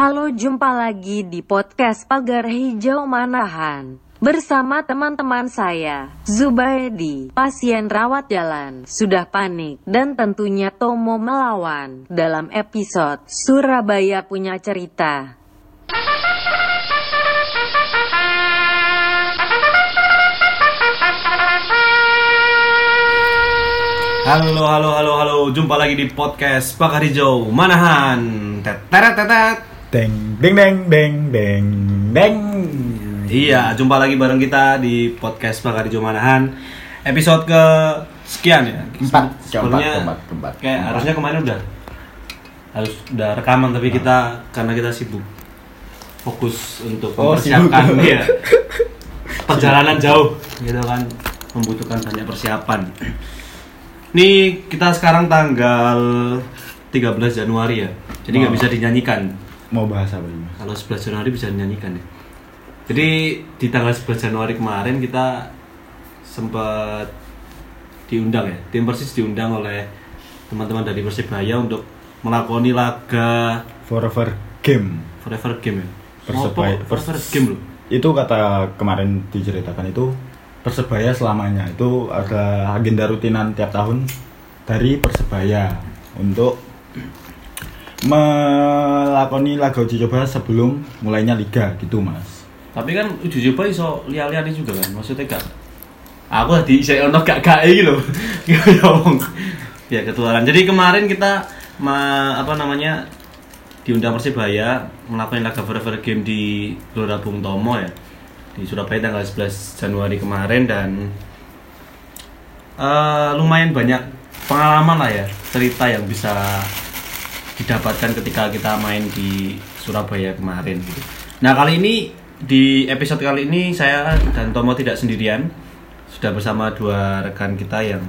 Halo, jumpa lagi di podcast Pagar Hijau Manahan. Bersama teman-teman saya, Zubaidi, pasien rawat jalan, sudah panik, dan tentunya Tomo melawan. Dalam episode, Surabaya punya cerita. Halo, halo, halo, halo. Jumpa lagi di podcast Pakar Hijau Manahan. Teteret, tetet. Deng deng deng deng deng deng. Iya, jumpa lagi bareng kita di podcast Pakar Hijau Manahan. Episode ke sekian ya. Keempat, Sebelumnya keempat, keempat, kayak keempat. harusnya kemarin udah harus udah rekaman tapi kita karena kita sibuk fokus untuk Oh, mempersiapkan sibuk. iya. perjalanan jauh gitu kan membutuhkan banyak persiapan. Nih kita sekarang tanggal 13 Januari ya. Jadi nggak Oh. bisa dinyanyikan. Mau bahas apa ini? Kalau 11 Januari bisa dinyanyikan ya. Jadi di tanggal 11 Januari kemarin kita sempat diundang ya. Tim Persis diundang oleh teman-teman dari Persibaya untuk melakoni laga Forever Game. Forever Game ya. Persebaya- Oh, Forever Game loh. Itu kata kemarin diceritakan itu Persebaya selamanya itu ada agenda rutinan tiap tahun dari Persebaya untuk melakoni laga uji coba sebelum mulainya liga gitu mas. Tapi kan uji coba iso lihat-lihat juga kan. Maksudnya gak Aku tadi saya ono gak gak iki. Ya ketularan. Jadi kemarin kita ma, apa namanya diundang Persibaya melakukan laga Forever Game di Gelora Bung Tomo ya di Surabaya tanggal 11 Januari kemarin dan eh, lumayan banyak pengalaman lah ya cerita yang bisa didapatkan ketika kita main di Surabaya kemarin gitu. Nah kali ini di episode kali ini saya dan Tomo tidak sendirian sudah bersama dua rekan kita yang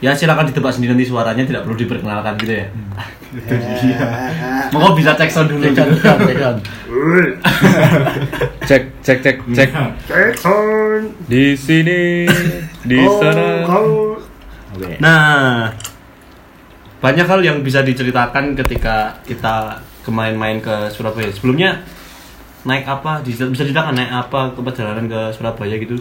ya silakan ditebak sendiri nanti suaranya tidak perlu diperkenalkan gitu ya. Mau bisa cek sound dulu kan? cek cek cek cek di sini di sana Oke. Nah, banyak hal yang bisa diceritakan ketika kita kemarin main ke Surabaya. Sebelumnya naik apa? Bisa diceritakan naik apa ke perjalanan ke Surabaya gitu?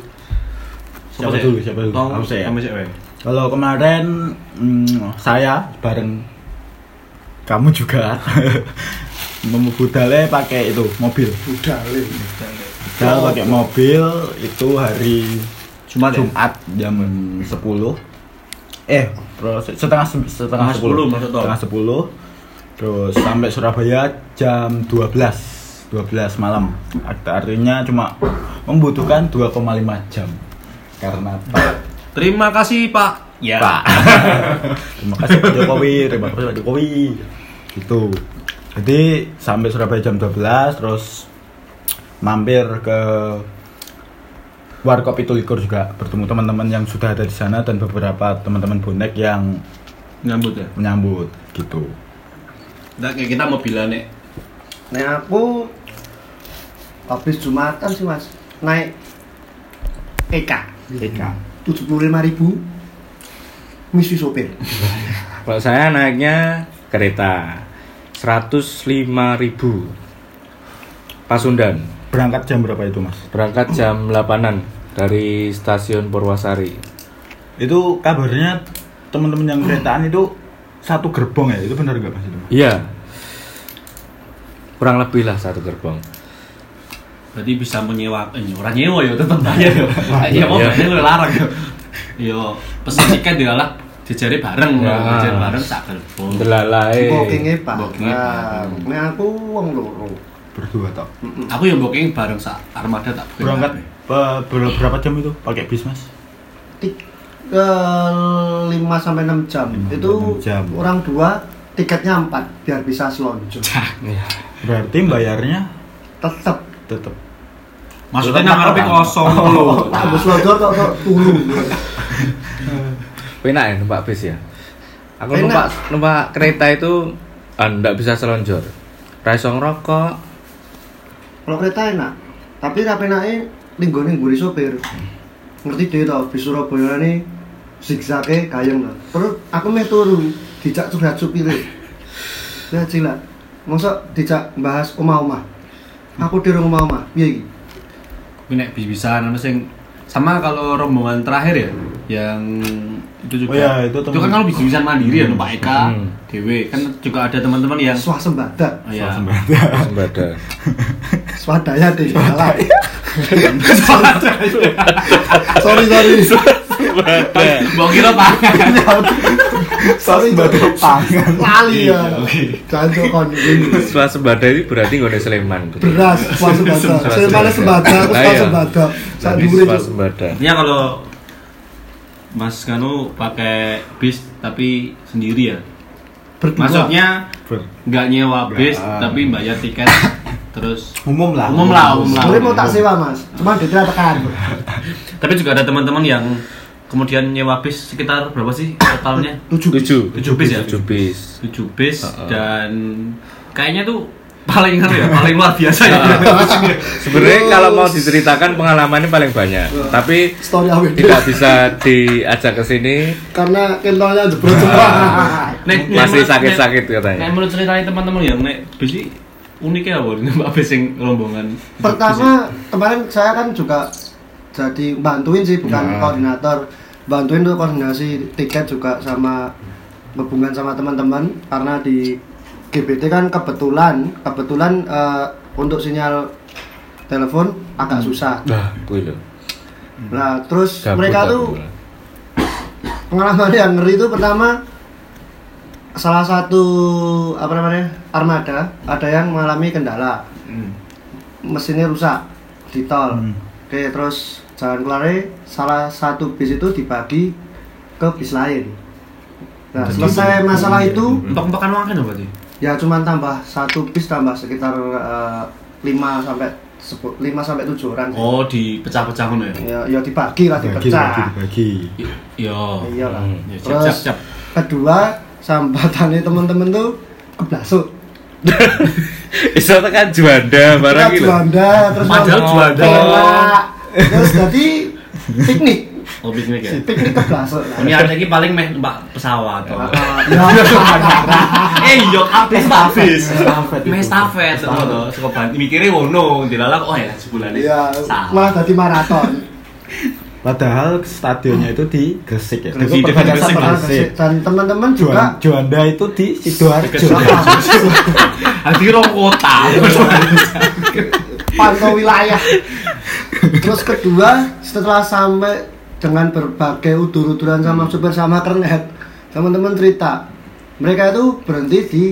Siapa dulu, siapa dulu? Aku saya. kamu. Kalau kemarin mm, saya bareng kamu juga membudalnya pakai itu mobil. budale Budal pakai mobil itu hari Jumat ya? Jumat jam 10 Eh, proses setengah se- setengah Setengah 10 10 maksud tol. setengah 10 terus sampai Surabaya jam 12 12 malam Art- artinya cuma membutuhkan 2,5 jam karena Pak Terima kasih Pak. Ya. Pak. terima kasih Pak Jokowi, terima kasih Pak Jokowi. Gitu. Jadi sampai Surabaya jam 12 terus mampir ke Warkop itu likur juga bertemu teman-teman yang sudah ada di sana dan beberapa teman-teman bonek yang Nyambut ya. menyambut gitu. Nah, kayak kita mobilan nih. Nah aku habis Jumatan sih mas naik EK Eka. tujuh puluh lima ribu misi sopir kalau saya naiknya kereta 105.000 Pasundan Berangkat jam berapa itu, Mas? berangkat jam 8an dari stasiun Purwasari Itu kabarnya teman-teman yang keretaan itu satu gerbong ya? Itu benar nggak Mas itu? iya kurang lebih lah satu gerbong Berarti bisa menyewa, eh, orang nyewa ya tetap bayar ya. Iya mau Iya. bayar lu larang ya. Yo pesen tiket dia lah jejari bareng, Ya. jejari bareng sak gerbong. delalae bookingnya pak Bookingnya aku uang loro Berdua toh. Aku yang booking bareng sak armada tak. Berangkat berapa jam itu? Pakai bis, Mas? Tik, ke lima sampai enam jam. Itu jam. orang dua tiketnya empat biar bisa selonjo Iya. Berarti bayarnya? Tetep. Tetap Maksudnya nang ngarepe kosong lho. tak habis selonjo kok kok tulu enak ya numpak bis ya? Aku numpak numpak kereta itu ah, nggak bisa selonjor. Raiso ngerokok kalau kereta enak tapi rapi naik linggone mburi sopir ngerti deh tau bis Surabaya ini zigzagnya kayang lah terus aku meh turu dijak curhat supir ya cilat mosok dijak bahas omah-omah. Aku di rumah omah. Piye iki? Tapi nek bisa anu sing sama kalau rombongan terakhir ya yang itu juga Oh iya, itu itu kan kalau bisa mandiri ya Pak Eka Hmm. Dewe kan juga ada teman-teman yang Swasembada. Oh, iya. Sembada. Swadaya deh. Salah. sorry sorry. Mbok kira pangan. sorry sorry. pangan. Lali ya. Oke. Jangan kon ini. Swasembada ini berarti nggone Sleman. Beras swasembada. Malah sembada, aku iya. swasembada. Cuk. swasembada. Artinya kalau Mas Kanu pakai bis tapi sendiri ya. Berdua. Maksudnya nggak nyewa bis tapi bayar tiket terus umum lah. Umum lah, umum lah. Sebenarnya mau tak sewa mas, cuma dia tekan. tapi juga ada teman-teman yang kemudian nyewa bis sekitar berapa sih totalnya? Tujuh. Tujuh. Tujuh bis ya? Tujuh bis. tujuh bis Heeh. dan kayaknya tuh paling apa ya paling luar biasa ya Sebenarnya kalau mau diceritakan pengalamannya paling banyak, tapi Story awet tidak bisa diajak ke sini karena kentolnya jebrot semua. Nek- nek masih sakit-sakit nek- katanya. nek menurut ceritanya teman-teman yang naik bis ini uniknya apa mbak bis yang rombongan Pertama kemarin saya kan juga jadi bantuin sih bukan Nah. koordinator, bantuin tuh koordinasi tiket juga sama hubungan sama teman-teman karena di GBT kan kebetulan kebetulan eh, untuk sinyal telepon agak susah. Nah. Nah terus Gabut mereka aku. tuh pengalaman yang ngeri itu pertama salah satu apa namanya armada ada yang mengalami kendala Hmm. mesinnya rusak di tol Hmm. oke terus jalan keluarnya salah satu bis itu dibagi ke bis lain nah Jadi- selesai masalah itu untuk makan uang kan apa sih ya cuman tambah satu bis tambah sekitar 5 sampai 10 5 sampai 7 orang sih. oh dipecah-pecah kan ya ya, ya dibagi lah dipecah bagi. iya iya lah Hmm. Ya, siap, siap, terus siap. kedua sambatannya temen-temen tuh keblasuk Iso tekan Juanda barang gitu. Juanda terus Padahal Juanda. Terus jadi piknik oh piknik ya piknik keblasuk lah ini ada lagi paling meh numpak pesawat Ah, ya eh iya kabeh numpak bis Estafet itu. meh stafet saka banti mikire ngono dilalak oh ya sebulan Iya, salah malah jadi maraton. Padahal stadionnya itu di Gresik ya. Gresik, Itu di Gresik, Gresik. ke- Dan teman-teman Juan, juga Juanda itu di Sidoarjo. Hati rong kota pantau wilayah. Terus kedua, setelah sampai dengan berbagai udur-uduran sama supir sama kernet, teman-teman cerita, mereka itu berhenti di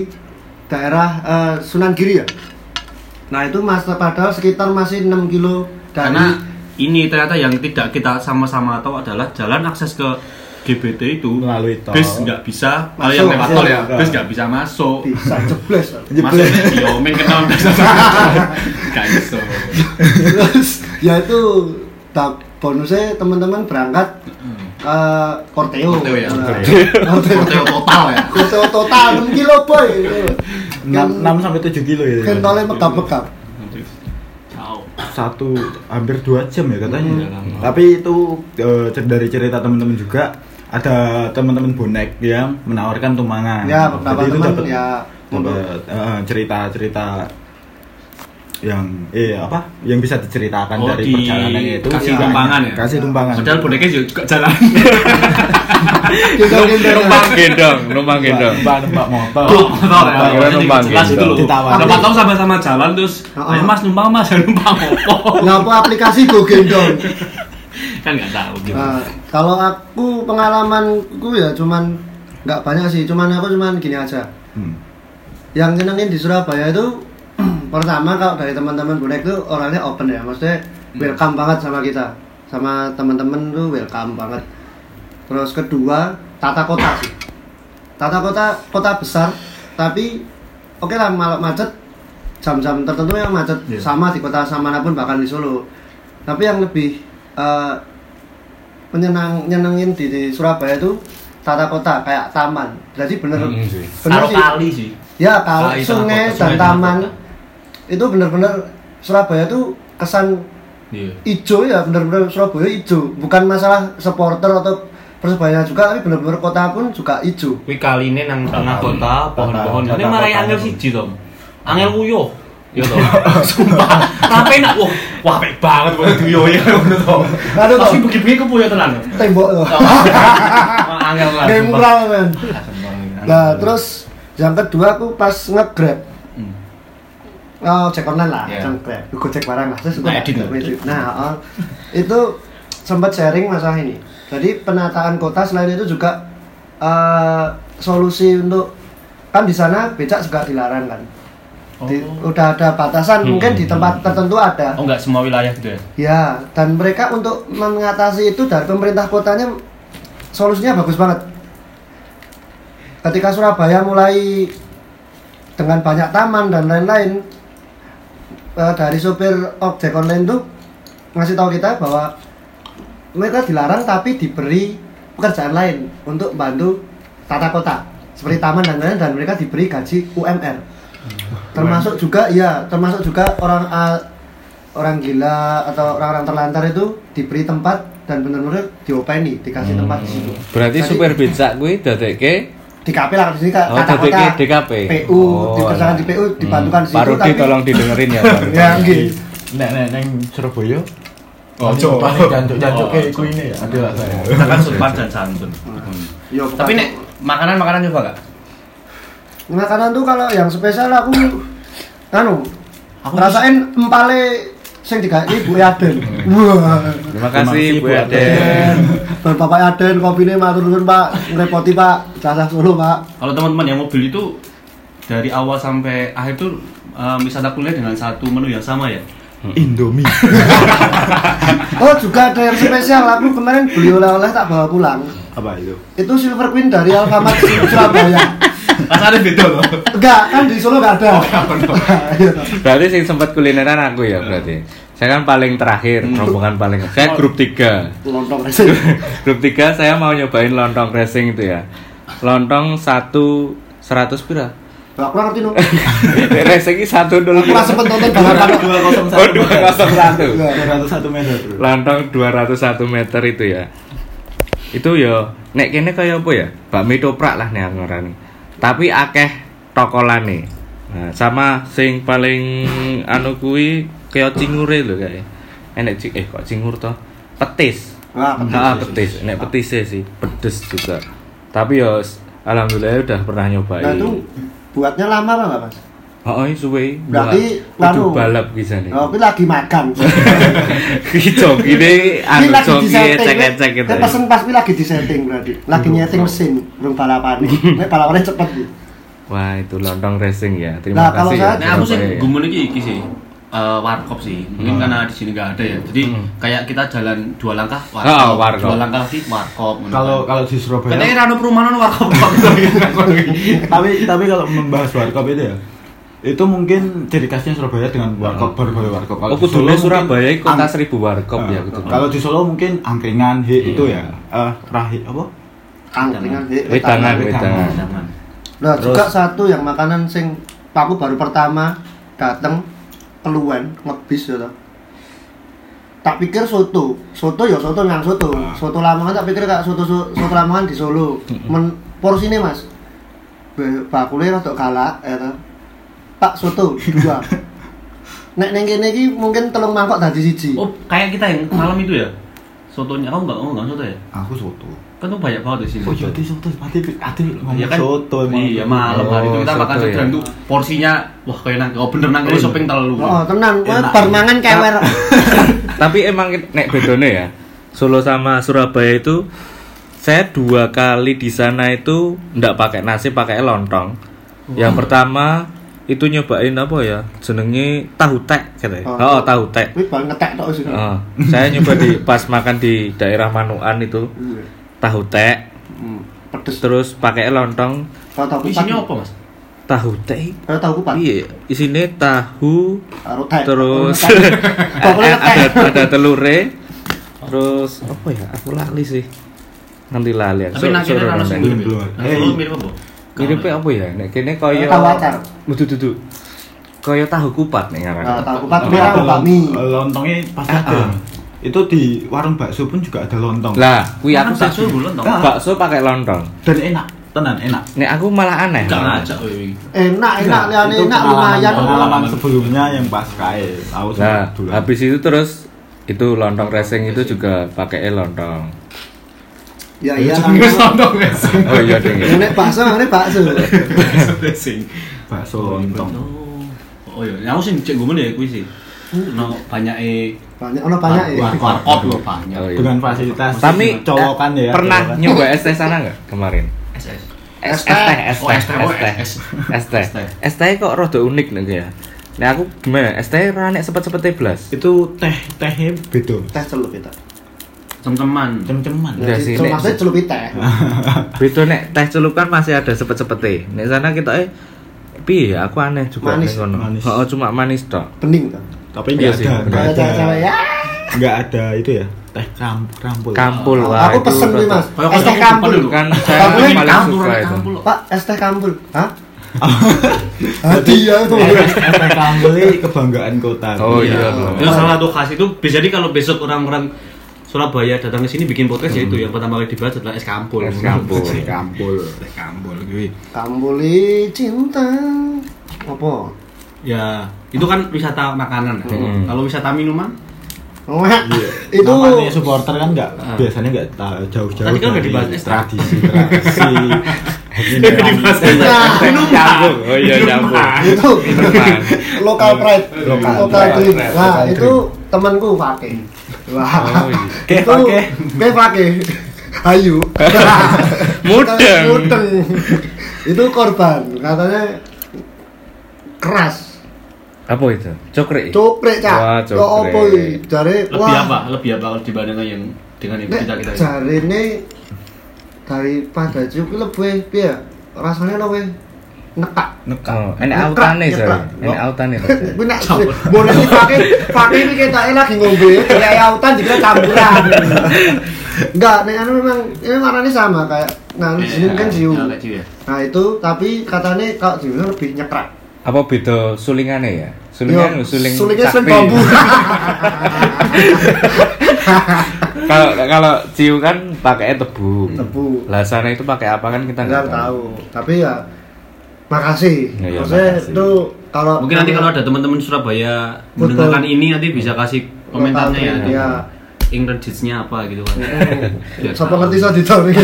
daerah eh, Sunan Giri ya. Nah itu mas padahal sekitar masih 6 kilo dari karena ini ternyata yang tidak kita sama-sama tahu adalah jalan akses ke GBT itu Melalui tol. bis nggak bisa kalau Masuk, yang lewat tol ya masuk. bis nggak bisa masuk bisa jebles. maksudnya iya men kenal nggak bisa Terus ya itu tak bonusnya teman-teman berangkat Korteo. Korteo ya, Nah, Korteo. Total ya Korteo total 6 kilo boy. 6, 6 sampai 7 kilo ya. Kentolnya megap-megap. Satu hampir 2 jam ya katanya. Lama. Tapi itu cer- dari cerita teman-teman juga ada teman-teman bonek yang menawarkan tumpangan. Ya, beberapa Jadi itu teman dapat ya dapat, eh, cerita-cerita yang eh apa yang bisa diceritakan Oh, dari di- perjalanannya itu kasih tumpangan ya? kasih tumpangan padahal boneknya juga jalan. Numpang gendong, numpang gendong. mbak mbak motor motor ya. Numpang Jelas itu loh. Ditawar. Dapat tahu sama-sama jalan terus, ayo Mas numpang Mas, numpang opo? Lah apa aplikasi go gendong. Kan nggak tahu gitu. Nah, kalau aku pengalamanku ya cuman nggak banyak sih, cuman aku cuman gini aja. Hmm. Yang nyenengin di Surabaya itu pertama kalau dari teman-teman bonek tuh orangnya open ya, maksudnya welcome banget sama kita, sama teman-teman tuh welcome banget. Terus kedua tata kota sih, tata kota kota besar, tapi oke lah malam macet jam-jam tertentu yang macet Iya. sama di kota sama mana pun bahkan di Solo. Tapi yang lebih eh, menyenang nyenengin di, di Surabaya itu tata kota kayak taman. Jadi bener Hmm, sih. bener sih. kali sih. Ya kalau Kali, sungai kota, dan sungai, taman itu bener-bener Surabaya tuh kesan Iya. ijo ya bener-bener Surabaya ijo bukan masalah supporter atau persebaya juga tapi bener-bener kota pun juga ijo Kuwi kaline nang tengah kota, pohon-pohon. Ini marai angel siji to. Angel Wuyo. Yo to. Sumpah. Rapi nak wah, wah apik banget kok Duyo ya ngono to. Aduh, Tapi toh. begi-begi kepuyo tenan. tembok loh Wah, Angel lah. mural men nah terus yang kedua aku pas nge-grab Hmm. oh cek online lah Iya. jangan grab gue cek barang lah terus Nah, edit loh. edit. nah oh, itu sempat sharing masalah ini jadi penataan kota selain itu juga eh, solusi untuk kan di sana becak juga dilarang kan Di- Oh. udah ada batasan Hmm. mungkin di tempat tertentu ada Oh enggak semua wilayah gitu ya. Ya, dan mereka untuk mengatasi itu dari pemerintah kotanya solusinya bagus banget. Ketika Surabaya mulai dengan banyak taman dan lain-lain, eh, dari sopir ojek online tuh ngasih tahu kita bahwa mereka dilarang tapi diberi pekerjaan lain untuk bantu tata kota seperti taman dan lain-lain dan mereka diberi gaji UMR termasuk juga ya termasuk juga orang ah, orang gila atau orang-orang terlantar itu diberi tempat dan benar-benar diopeni dikasih tempat di situ Berarti Jadi, supir becak kuwi dadekke di KP lah di sini kak Oh, kata dadekke kota DKP. PU Oh, dikerjakan alah. di PU dibantukan di situ Parodi tapi tolong didengerin ya, Pak. ya gitu Nek nek neng Surabaya. Oh, paling- coba. jancuk-jancuk Oh. kayak iku ini ya. Ada lah saya. Kita kan sopan dan santun. Tapi nek makanan-makanan coba gak? Makanan tuh kalau yang spesial aku anu Aku rasain empale sing digawe Bu Aden wah Terima kasih Bu Aden. Den, dan Bapak Aden kopine matur nuwun Pak, ngrepoti Pak, jasa Solo Pak. Kalau teman-teman yang mobil itu dari awal sampai akhir tuh eh, wisata kuliner dengan satu menu yang sama ya. Indomie. Oh juga ada yang spesial, aku kemarin beli oleh-oleh tak bawa pulang. Apa itu? Itu Silver Queen dari Alfamart Surabaya. Rasanya beda loh. Enggak, kan di Solo enggak ada. Iya, toh. Berarti sing sempat kulineran aku ya berarti. Saya kan paling terakhir, rombongan paling. Saya grup 3. Lontong racing. grup 3 saya mau nyobain lontong racing itu ya. Lontong satu 100 pira? Lah, Aku ngerti no. racing ini satu dulu. Aku langsung nonton balapan. Oh, 201. Enggak. 201 meter. Bro. Lontong 201 meter itu ya. Itu ya nek kene kaya apa ya? Bakmi toprak lah nih aku ngarani. Tapi akeh tokolane. Nah, sama sing paling anu kuwi kaya cingure lho kayak. Enek eh kok cingur toh? Petis. Wah, petis. Nah, petis. Nek petis sih, pedes juga. Tapi ya alhamdulillah udah pernah nyobain. Nah itu buatnya lama apa enggak, Mas? Oh, oh, suwe. Berarti, anu, balap bisa nih. Oh, lagi makan. Joki ini anu Ini lagi joki disetting. cek-cek gitu. Kita pesen pas ini lagi disetting berarti. Lagi nyeting mesin, belum balapan nih. Nek balapannya cepet nih. Wah, itu lontong racing ya. Terima Nah, kalau kasih saya- ya. Nah, aku sih Surabaya. gumun iki iki sih. Eh, warkop sih. Mungkin Hmm. karena di sini nggak ada ya. Jadi Hmm. kayak kita jalan dua langkah warkop. Oh, warkop. Dua langkah lagi warkop. Kalau kan. kalau di Surabaya. Katanya rano perumahan warkop. tapi tapi kalau membahas warkop itu ya itu mungkin ciri khasnya Surabaya dengan warkop berbagai warkop. Kalau Oh, di Solo Surabaya kota seribu warkop Ah, ya kudu. Kalau di Solo mungkin angkringan, he Iya. itu ya. Eh, rahi apa? Angkringan, he, Wedangan, wedangan. Nah, Terus- juga satu yang makanan sing aku baru pertama dateng keluwen ngebis toh. Tak pikir soto, soto ya soto yang soto, Ah. soto Lamongan tak pikir kayak soto soto Lamongan di Solo. Men porsine mas, bakulnya rada galak ya toh. Pak soto dua. Nek neng kene iki mungkin telung mangkok dadi siji. Oh, kayak kita yang malam itu ya. Sotonya kamu enggak, kamu enggak soto ya? Aku soto. Kan tuh banyak banget di sini. Oh iya, di soto. Mati mati ngomong Iya kan? soto emang. Iya, malam hari itu kita Oh, makan soto soto ya. itu porsinya wah kayak nang oh bener nang kene shopping telu. Oh, tenan, kowe Enak. bar mangan kewer. Tapi emang nek bedone ya, Solo sama Surabaya itu saya dua kali di sana itu ndak pakai nasi, pakai lontong. Yang pertama itu nyobain apa ya? Jenenge tahu tek katanya. Oh. Oh, tahu tek. Kuwi bar ngetek tok sih. Oh, saya nyoba di pas makan di daerah Manuan itu Iya. tahu tek, Hmm, Pedes. terus pakai lontong Kalau tahu. Isinya apa, Mas? tahu tek. Kalau tahu kupat. Iya, isinya tahu Karo teh. terus ada ada telure terus apa ya aku lali sih nanti lali aku Tapi. Belum. Eh, Solo mirip apa? Miripnya apa ya nek kene kaya Tahu acar. Dudu dudu kaya tahu kupat nih Nah, ngaran tahu kupat Tapi merah bakmi. eh, lontongnya pasti Ah, ada. ah. Itu di warung bakso pun juga ada lontong. lah kuwi aku bakso dong. Ah. bakso pakai lontong Dan enak. tenan enak. Nek aku malah aneh. Jangan aja. Enak, enak, Nah, enak pengalaman- lumayan. Pengalaman sebelumnya yang pas kae. Aku Nah, habis itu terus itu lontong racing itu juga pakai lontong. Ya iya. Oh iya ding. ya. Nek bakso, nek bakso. Racing. bakso lontong. Oh iya, aku sih cek gue ya kuwi sih. No banyak e Banyak ono banyak ya. warkop loh banyak. Oh, iya. Dengan fasilitas Tapi colokan ya. Pernah nyoba es teh sana nggak kemarin? SS. Es Es teh. es Oh, teh, es teh, oh, kok rada unik nih ya. Nah aku gimana? Es teh ra nek sepet-sepete blas. Itu teh tehnya beda. Teh celup kita. Teman-teman. Cem-ceman. Iya sih, Celup Nek. maksudnya celup teh. Beda nek teh celup kan masih ada sepet-sepete. Nek sana kita eh piye ya? Aku aneh juga Manis, kono. manis. Oh, cuma manis tok. Bening kan. Tapi Iya enggak sih, ada, benar. enggak ada. ya. Enggak ada itu ya. Teh kam rampul. Kampul Oh, wah. aku itu pesen nih, Mas. Es teh kampul kampul. dulu. Kan saya Kampul paling Kampul, suka itu. kampul. Pak, es teh kampul. Hah? Hadiah tuh. Eh, teh kampul ini kebanggaan kota. Oh iya. Itu salah satu khas itu bisa jadi kalau besok orang-orang Surabaya datang ke sini bikin podcast ya itu yang pertama kali dibahas adalah es kampul. Es kampul. Teh kampul, teh kampul kuwi. Kambuli cinta. Apa? Ya, itu kan wisata makanan. ya. Hmm. Kalau wisata minuman, Wah, itu Namanya supporter kan enggak biasanya enggak ta- jauh-jauh Tadi kan udah dari dibahas, tradisi tradisi. dibahas. Nah, Nyambung. Oh iya nyambung. itu lokal pride, Lokal pride. Nah, itu temanku pakai. Wah, iya. Kayak itu pakai. Ayu. Mudeng. Mudeng. itu korban, katanya keras. Apa itu? Cokre. Cokrek, Cak. Wah, Kok apa iki? Jare lebih wah. apa? Lebih apa kalau dibandingkan yang dengan yang Nek kita kita jarine daripada cukup lebih piye? Rasanya lebih nekak. Nekak. Oh, Nekak, autane jare. Enek autane. Kuwi nek boleh dipakai pakai ini ketake lagi ngombe kayak autan dikira campuran. Enggak, nek anu memang ini warnanya sama kayak nah sini kan siu. Ya, kayak ciu ya. Nah itu tapi katanya kalau siu lebih nyekrak. Apa beda sulingane ya? Sulingan Yo, suling sulingnya suling bambu. Kalau kalau ciu kan pakai tebu. Tebu. Lah sana itu pakai apa kan kita Enggak tahu. Tapi ya makasih. Ya, ya, Maksudnya makasih. itu kalau Mungkin nanti kalau ada teman-teman Surabaya Betul. mendengarkan ini nanti bisa kasih komentarnya ya. Lokal, ya. Ingredients-nya apa gitu kan. Siapa ngerti so ditahu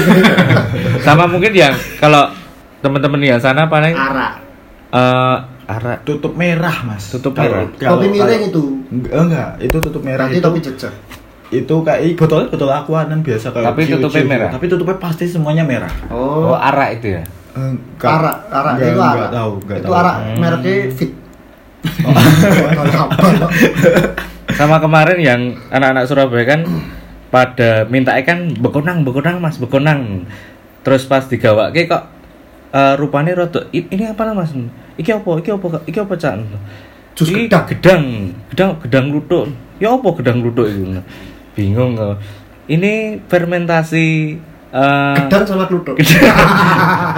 Sama mungkin yang kalau teman-teman yang sana paling Arak. eh arak Tutup merah, Mas. Tutup merah. kalau- Topi miring itu. Enggak, enggak, itu tutup merah Berarti itu. topi jejak. Itu kayak ih, botolnya botol aquanan biasa kayak Tapi tutupnya gitu. merah? Tapi tutupnya pasti semuanya merah. oh Oh, arak itu ya. Enggak. arak, arak Enggak, itu enggak arak. tahu, enggak itu tahu. arak Hmm. mereknya fit. Sama kemarin yang anak-anak Surabaya kan pada minta kan bekonang bekonang mas bekonang terus pas digawake kok eh, rupanya "I- ini apa lah mas iki apa iki apa iki apa cak Jus Iki gedang. gedang gedang gedang lutuk ya apa gedang lutuk itu bingung kok ini fermentasi eh, Gedang sama kluthuk.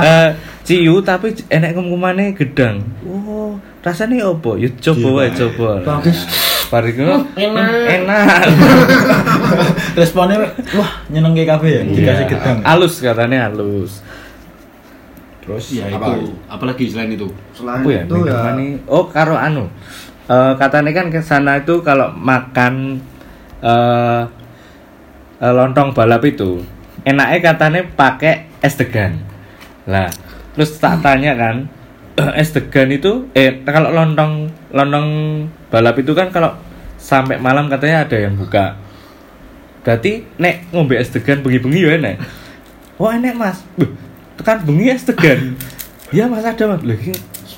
eh, ciu tapi enek kum-kumane gedang oh rasanya apa ya coba wae Gimana? coba Bagus. Bariku Enak. enak Responnya wah nyeneng kayak kafe ya, dikasih Iya, gedang. halus katanya halus Terus Ya apa? itu, apalagi selain itu. Selain apa ya itu ya oh karo anu Eh katanya kan ke sana itu kalau makan eh eh, lontong balap itu enaknya katanya pakai es degan. Lah terus tak tanya kan es degan itu eh kalau lontong lontong balap itu kan kalau sampai malam katanya ada yang buka. Berarti nek ngombe es degan bengi-bengi ya enek oh enek mas. Buh, tekan bengi es degan. Iya mas ada mas. Iki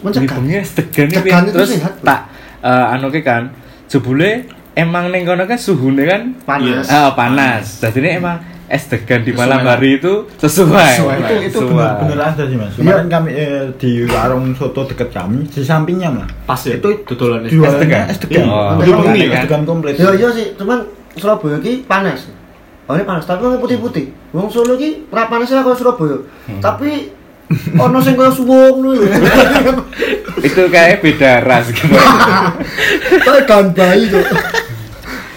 Mencegah. bengi es degan itu terus sehat, tak eh, anu kan jebule emang ning kono kan suhune kan panas. Ah, panas. Jadi ini emang es degan di malam Sesuai. hari itu sesuai. Sesuai. itu itu Sesuai. benar benar ada sih mas. Kemarin kami eh, di warung soto deket kami di sampingnya mah. Pas ya, Itu dodolan es degan? es degan. Oh, bener es kan? degan komplit. Ya iya sih, cuman Surabaya ki panas. Oh ini panas, tapi putih-putih. Wong Solo ki ora panas lah kalau Surabaya. Hmm. Tapi ono sing kaya suwung ngono lho. itu kayak beda ras gitu. Kayak bayi tuh.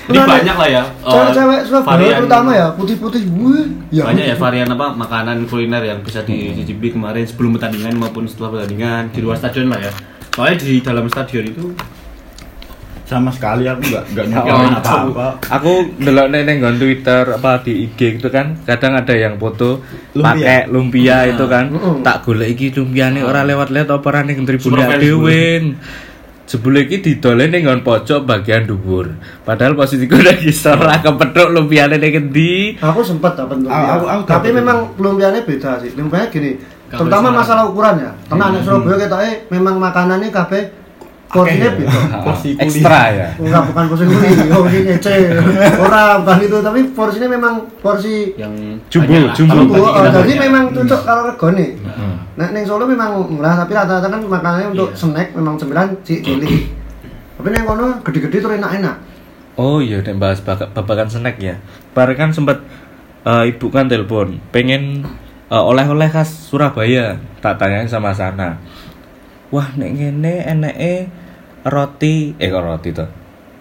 Ini banyak lah ya. eh, Cewek-cewek Surabaya varian- terutama ya? Putih-putih. Wih, ya. banyak ya varian apa makanan kuliner yang bisa dicicipi kemarin sebelum pertandingan maupun setelah pertandingan di luar stadion lah ya. Soalnya di dalam stadion itu sama sekali aku nggak nggak nyobain aku, apa-apa. aku delok ning nggon Twitter apa di IG gitu kan. Kadang ada yang foto pakai lumpia itu kan. Tak golek iki lumpiane ora lewat-lewat apa ora ning Jebule iki didole ning nggon pojok bagian dhuwur. Padahal posisiku udah ngisor ora kepethuk lumpiane ning endi. Aku sempat dapat lumpia. Aku- aku Tapi memang lumpianya beda sih. Lumpianya gini. Terutama masalah ukurannya. Karena anak Surabaya kita eh memang makanannya kabeh porsinya Akeh ya. Porsi kulit. Ekstra ya. Enggak bukan porsi kuning, oh ini ngece. Ora bukan itu, tapi porsinya memang porsi yang Jumbo, jumbo. Oh, oh, jadi memang cocok kalau regone. Hmm. Nah, neng Solo memang murah tapi rata-rata kan makanannya untuk Iya. snack memang cemilan ci- cilik. Tapi neng kono gede-gede tuh enak-enak. Oh iya, nek bahas baka- babakan snack ya. Bareng kan sempat eh, ibu kan telepon, pengen eh, oleh-oleh khas Surabaya. Tak tanyain sama sana. Wah, nek ngene eneke roti, eh kok roti tuh.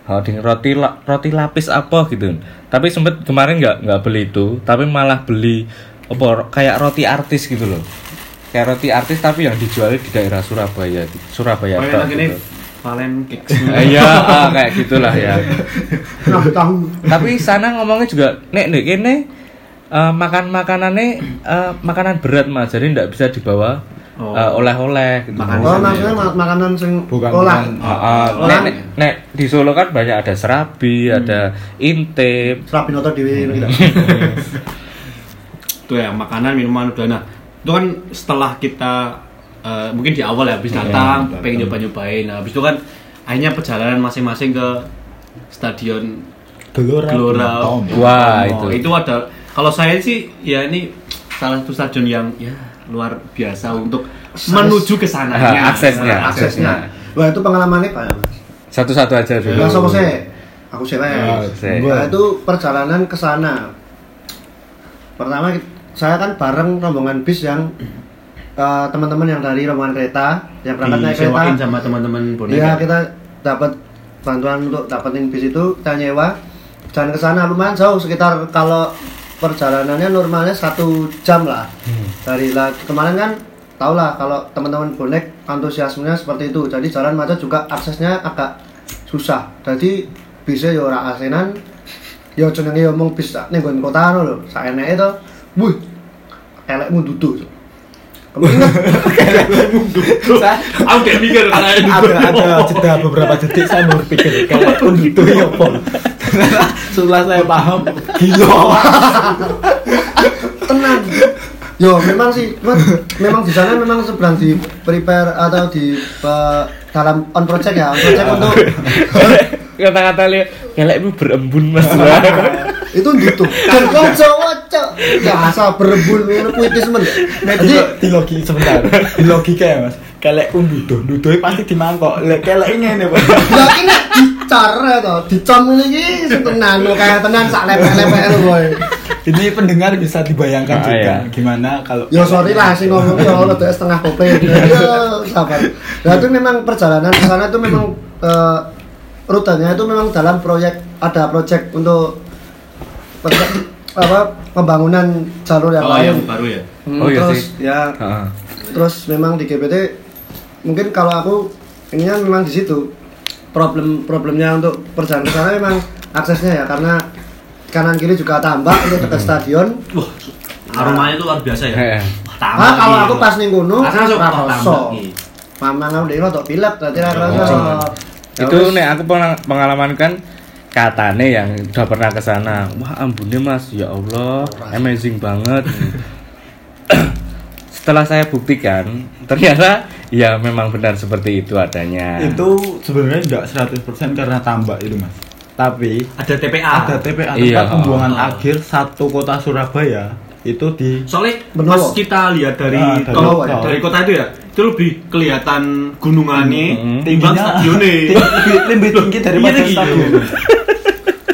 Oh, roti la- roti lapis apa gitu. Tapi sempet kemarin nggak nggak beli itu, tapi malah beli apa kayak roti artis gitu loh. Kayak roti artis tapi yang dijual di daerah Surabaya, gitu. Surabaya. Tok ini gitu. Valen. Eh, Iya, ah, kayak gitulah ya. Nah, tahu. tapi sana ngomongnya juga nek nek kene eh, makan makanannya eh, makanan berat mas jadi tidak bisa dibawa Oh. eh, oleh-oleh gitu. Makan Oh, maksudnya ya. ma- makanan sing Bukan, olah. Ah, ah, nek, Orang- nek, nek di Solo kan banyak ada serabi, ada intip. Serapi noto dhewe gitu. itu ya makanan minuman udah nah itu kan setelah kita eh, mungkin di awal ya habis Iya, datang datang. pengen nyoba nyobain nah habis itu kan akhirnya perjalanan masing-masing ke stadion Gelora Gelora. Wah, Oh, itu. itu ada kalau saya sih ya ini salah satu stadion yang ya luar biasa untuk menuju ke sana Ah, aksesnya, Aksesnya. Wah, itu pengalamannya Pak. Satu-satu aja dulu. Enggak sama saya. Aku sih Ah, saya. gua- Nah, itu perjalanan ke sana. Pertama saya kan bareng rombongan bis yang eh, teman-teman yang dari rombongan kereta yang berangkat naik kereta. sama teman-teman bonek Iya, kita dapat bantuan untuk dapetin bis itu kita nyewa dan ke sana lumayan jauh sekitar kalau perjalanannya normalnya satu jam lah. Dari lah kemarin kan tau lah kalau teman-teman bonek antusiasmenya seperti itu. Jadi jalan macet juga aksesnya agak susah. Jadi bisa ya ora asenan ya jenenge ngomong bis ning nggon kota ngono lho. Saeneke to wih elekmu duduh kamu ingat aku kayak mikir ada ada jeda beberapa detik saya berpikir kayak pun itu ya apa setelah saya paham gila tenang yo memang sih cuman memang di sana memang sedang di prepare atau di eh, dalam on project ya on project untuk Kata-kata lihat, kelekmu berembun mas. Itu gitu dan kau Jawa cok. Biasa berebul ngono puitis men. Nek jadi di, sebentar. Di logika ya mas. Kelek pun duduh duduh pasti dimangkok. Lek kelek ini nih pak ya ini dicara to dicom ini sing tenan lho, kayak tenan sak lepek-lepek lho boy. Ini pendengar bisa dibayangkan Ah, juga iya. gimana kalau Ya sorry lah sih ngomong ya Allah tuh setengah kopi. Ya sabar. Nah itu memang perjalanan ke sana itu memang eh, rutenya itu memang dalam proyek ada proyek untuk apa pembangunan jalur yang oh lain. yang baru ya Hmm, Oh, iya terus sih. ya Heeh. terus memang di GPT mungkin kalau aku ininya memang di situ problem problemnya untuk perjalanan ke sana memang aksesnya ya karena kanan kiri juga tambak untuk dekat stadion wah aromanya itu luar biasa ya Heeh. Wah, tambah Ah, kalau aku pas ning kono tambah lagi. Mamang aku dhewe rada pilek dadi ora Oh. rasa. Ya itu nek aku pernah pengalaman kan katane yang udah pernah ke sana. Wah ambune mas. Ya Allah amazing banget. Setelah saya buktikan ternyata ya memang benar seperti itu adanya. Itu sebenarnya enggak 100% karena tambak itu mas. Tapi ada TPA ada TPA tempat Iya. pembuangan Oh. akhir satu kota Surabaya itu di soalnya Benowo. pas kita lihat dari Ah, dari kalau kota. dari kota itu ya itu lebih kelihatan gunungannya Mm-mm. timbang stadionnya lebih, lebih tinggi daripada Iya, stadion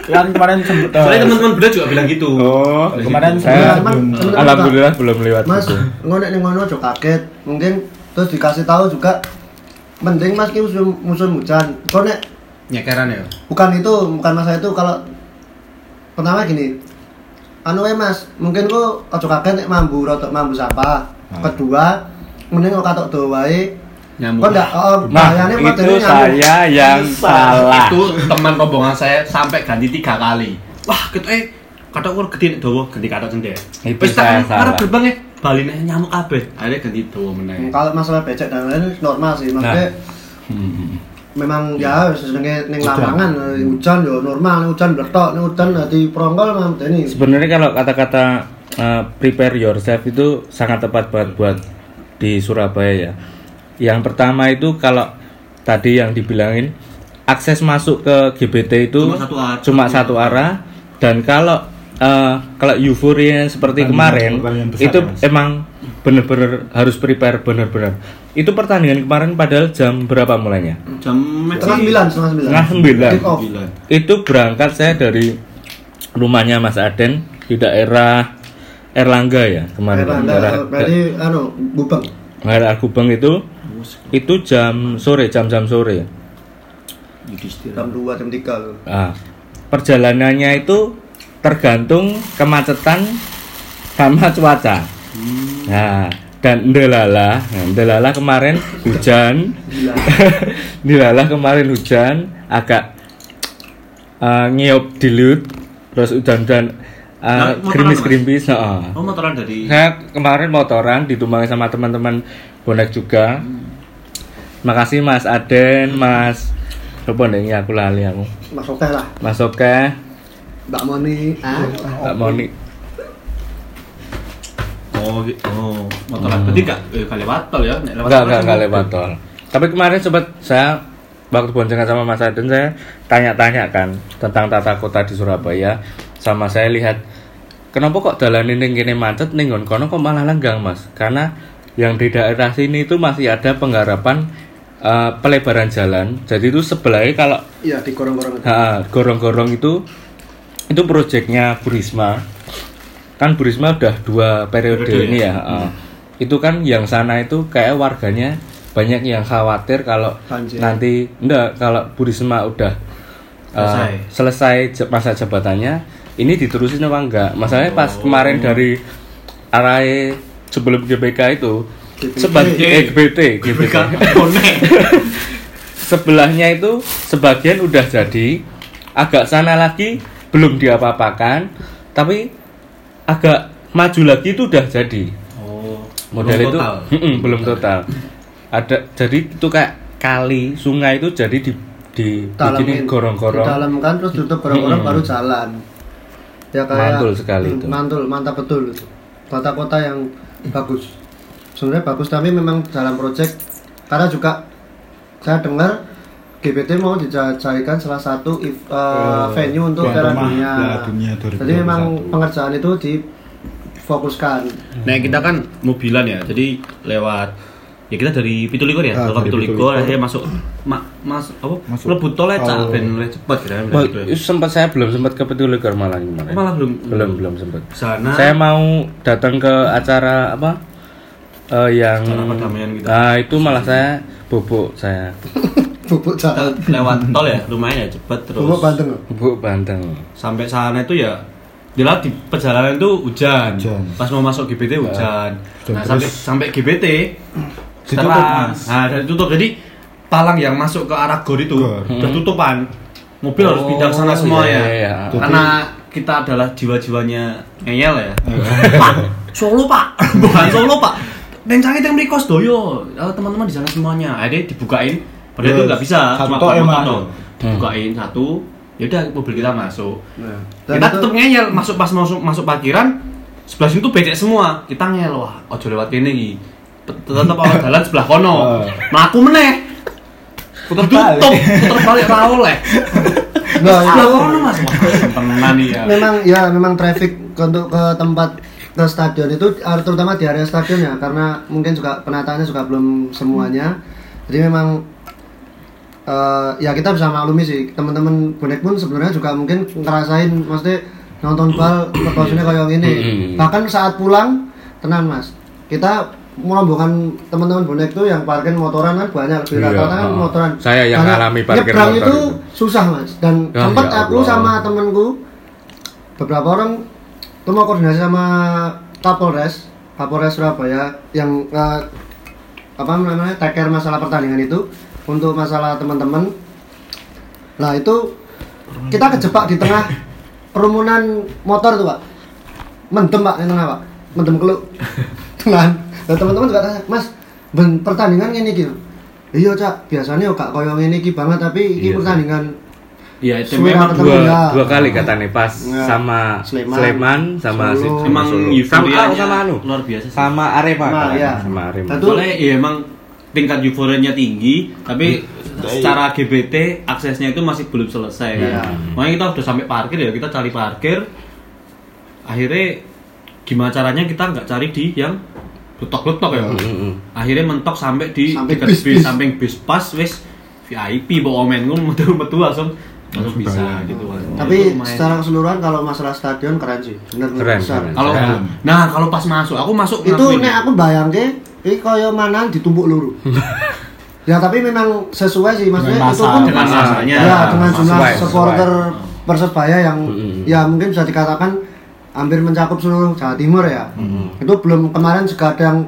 kan kemarin sempet eh, soalnya teman-teman beda juga bilang gitu oh kemarin Iya, saya sebelum- cuman- alhamdulillah belum lewat Mas, situ. ngono ning ngono aja kaget. Mungkin terus dikasih tahu juga penting Mas ki musim musim hujan. Kok nek nyekeran ya bukan itu bukan masalah itu kalau pertama gini anu wae mas mungkin kok ojo kaget nek mambu rotok mambu sapa. Hmm. kedua mending kok katok do wae nyamuk kok oh, Nah, bahayanya itu saya yang salah. itu teman rombongan saya sampai ganti tiga kali. Wah kita eh kata ukur gede dowo ganti kata cendek Itu Wis saya tak arep gerbang eh bali nih nyamuk kabeh. Akhirnya ganti Hmm, meneh. Kalau masalah becek dan lain-lain normal sih maksudnya Hmm. Memang ya senenge ning lapangan eh, hujan yo normal hujan bletok nih hujan di prongkol memang ini Sebenarnya kalau kata-kata uh, prepare yourself itu sangat tepat banget buat di Surabaya ya. Yang pertama itu kalau tadi yang dibilangin akses masuk ke GBT itu Cuma satu arah. cuma satu arah dan kalau uh, kalau euforia seperti Pertandingan- kemarin pertandingan besar itu ya, emang bener-bener harus prepare bener-bener. Itu pertandingan kemarin padahal jam berapa mulainya? jam setengah sembilan setengah sembilan. Setengah itu berangkat saya dari rumahnya Mas Aden di daerah Erlangga ya kemarin. Daerah- daerah daerah- berarti anu bubeng daerah Gubeng itu itu jam sore jam-jam sore. Jam dua jam tiga. Loh nah, perjalanannya itu tergantung kemacetan sama cuaca nah dan ndelala nah, ndelala kemarin hujan Gila. ndelala kemarin hujan agak uh, ngiup dilut terus hujan-hujan Nah, uh, motoran, gerimis-gerimis heeh. oh motoran dari Saya kemarin motoran ditumpangi sama teman-teman bonek juga. Makasih Mas Aden, Mas Coba nih aku lali aku. masuk teh lah Mas Oke, mbak Moni ah Mbak Moni. oh oh motoran berarti gak eh, gak lewat tol ya Nek Enggak, tol enggak, enggak mobil. lewat tol. Tapi kemarin sempat saya waktu boncengan sama Mas Aden saya tanya-tanya kan tentang tata kota di Surabaya sama saya lihat kenapa kok jalan ini gini macet nih nggon kono kok malah lenggang Mas? Karena yang di daerah sini itu masih ada penggarapan eh, pelebaran jalan. Jadi itu sebelahnya kalau iya di gorong-gorong itu Ha, gorong-gorong itu itu proyeknya Burisma. Kan Burisma udah dua periode Periode ini ya? ya. ha. Itu kan yang sana itu kayak warganya banyak yang khawatir kalau nanti enggak kalau Burisma udah uh, Selesai. masa jabatannya ini diterusin apa enggak? Masalahnya pas kemarin dari arah sebelum GBK itu GBT. sebagai eh, GBT, bonek. sebelahnya itu sebagian udah jadi agak sana lagi belum diapa-apakan tapi agak maju lagi itu udah jadi. Oh model belum itu total. Mm-mm, belum total. Ada jadi itu kayak kali sungai itu jadi di di bikinin gorong-gorong. Didalamkan terus tutup gorong-gorong Mm-mm. baru jalan. Ya kayak Mantul sekali Hmm, itu. mantul mantap betul itu. Tata kota yang bagus. Sebenarnya bagus tapi memang dalam proyek karena juga saya dengar GBT mau dijadikan salah satu if- eh, Eh, venue untuk Piala Dunia. Dunia 2021. Jadi memang pengerjaan itu difokuskan. Nah kita kan mobilan ya, jadi lewat ya kita dari Pitulikur ya, Ah, lewat dari Pitulikur, Pitulikur. akhirnya masuk ma, mas apa Masuk. lebut tol aja, Oh. ben luwih cepet gitu ya. sempat saya belum sempat ke Petulikur malah kemarin malah belum belum belum sempat sana saya mau datang ke acara apa eh, yang Acara perdamaian gitu. ah itu malah saya bubuk saya Bubuk jalan. lewat tol ya, lumayan ya cepet terus. Bubuk Banten. loh. bubuk Banten Sampai sana itu ya Jelas di perjalanan itu hujan. Hujan. Pas mau masuk GBT hujan. Hujan Nah, sampai sampai GBT terang. Mas. Nah, dari tutup. Jadi palang yang masuk ke arah gor itu tertutupan. Mobil harus Oh, pindah ke sana semua iya, ya. iya. Karena kita adalah jiwa-jiwanya ngeyel ya. Pak, Solo Pak, bukan Solo Pak. Rencangnya yang mriko doyo. Eh, teman-teman di sana semuanya. Akhirnya dibukain. Padahal itu nggak bisa. Satu Cuma ya, foto Mas. tok. Dibukain satu. Ya udah mobil kita masuk. Nah, dan kita itu- tetep ngeyel masuk pas masuk masuk parkiran sebelah situ becek semua kita ngeyel wah ojo lewat kene iki Tet- tetep awal jalan sebelah kono Oh. mlaku meneh Puter tutup balik. puter balik ra oleh Nah, sebelah itu kono mas ya memang ya memang traffic untuk ke tempat ke stadion itu eh, terutama di area stadion ya karena mungkin juga penataannya juga belum semuanya jadi memang eh, ya kita bisa maklumi sih teman-teman bonek pun sebenarnya juga mungkin ngerasain maksudnya nonton bal proporsinya kayak gini Hmm. bahkan saat pulang tenang mas kita merombongan teman-teman bonek tuh yang parkir motoran kan banyak lebih Iya, rata-rata kan heeh. motoran. Saya yang Banyak. ngalami parkir Nyebrang motor itu itu. susah mas dan Ya, sempat ya aku sama temenku beberapa orang tuh mau koordinasi sama Kapolres Kapolres Surabaya yang eh, apa namanya take care masalah pertandingan itu untuk masalah teman-teman nah itu kita kejebak di tengah kerumunan motor tuh pak mendem pak di tengah pak mendem keluk tenan nah, teman-teman juga tanya mas ben pertandingan ini gitu iya cak biasanya kok gak koyo ngene iki banget tapi ini Iya, pertandingan Iya, itu memang dua ya. dua kali katanya pas Ya. sama Sleman. Sleman, sama Solo. si- Emang Solo. sama euforianya ah, sama anu luar biasa sih. sama Arema Nah, katanya, iya. sama Arema Tentu- Soalnya ya emang tingkat euforianya tinggi, tapi Hmm. secara GBT aksesnya itu masih belum selesai. Kan? Makanya kita udah sampai parkir ya, kita cari parkir. Akhirnya gimana caranya kita nggak cari di yang letok-letok ya. Mm, mm, mm. Akhirnya mentok sampai di Sampai dekat bis, bis, samping bis pas wis VIP bawa omen gue metu metu langsung langsung bisa Bayang. gitu kan. tapi secara keseluruhan kalau masalah stadion keren sih bener Keren, besar kalau nah kalau pas masuk aku masuk itu nek aku bayangke iki kaya mana ditumpuk luru ya tapi memang sesuai sih maksudnya Dengan itu masa, pun dengan masanya. ya dengan jumlah sesuai. supporter persebaya yang Mm-mm. ya mungkin bisa dikatakan hampir mencakup seluruh Jawa Timur ya itu belum kemarin juga ada yang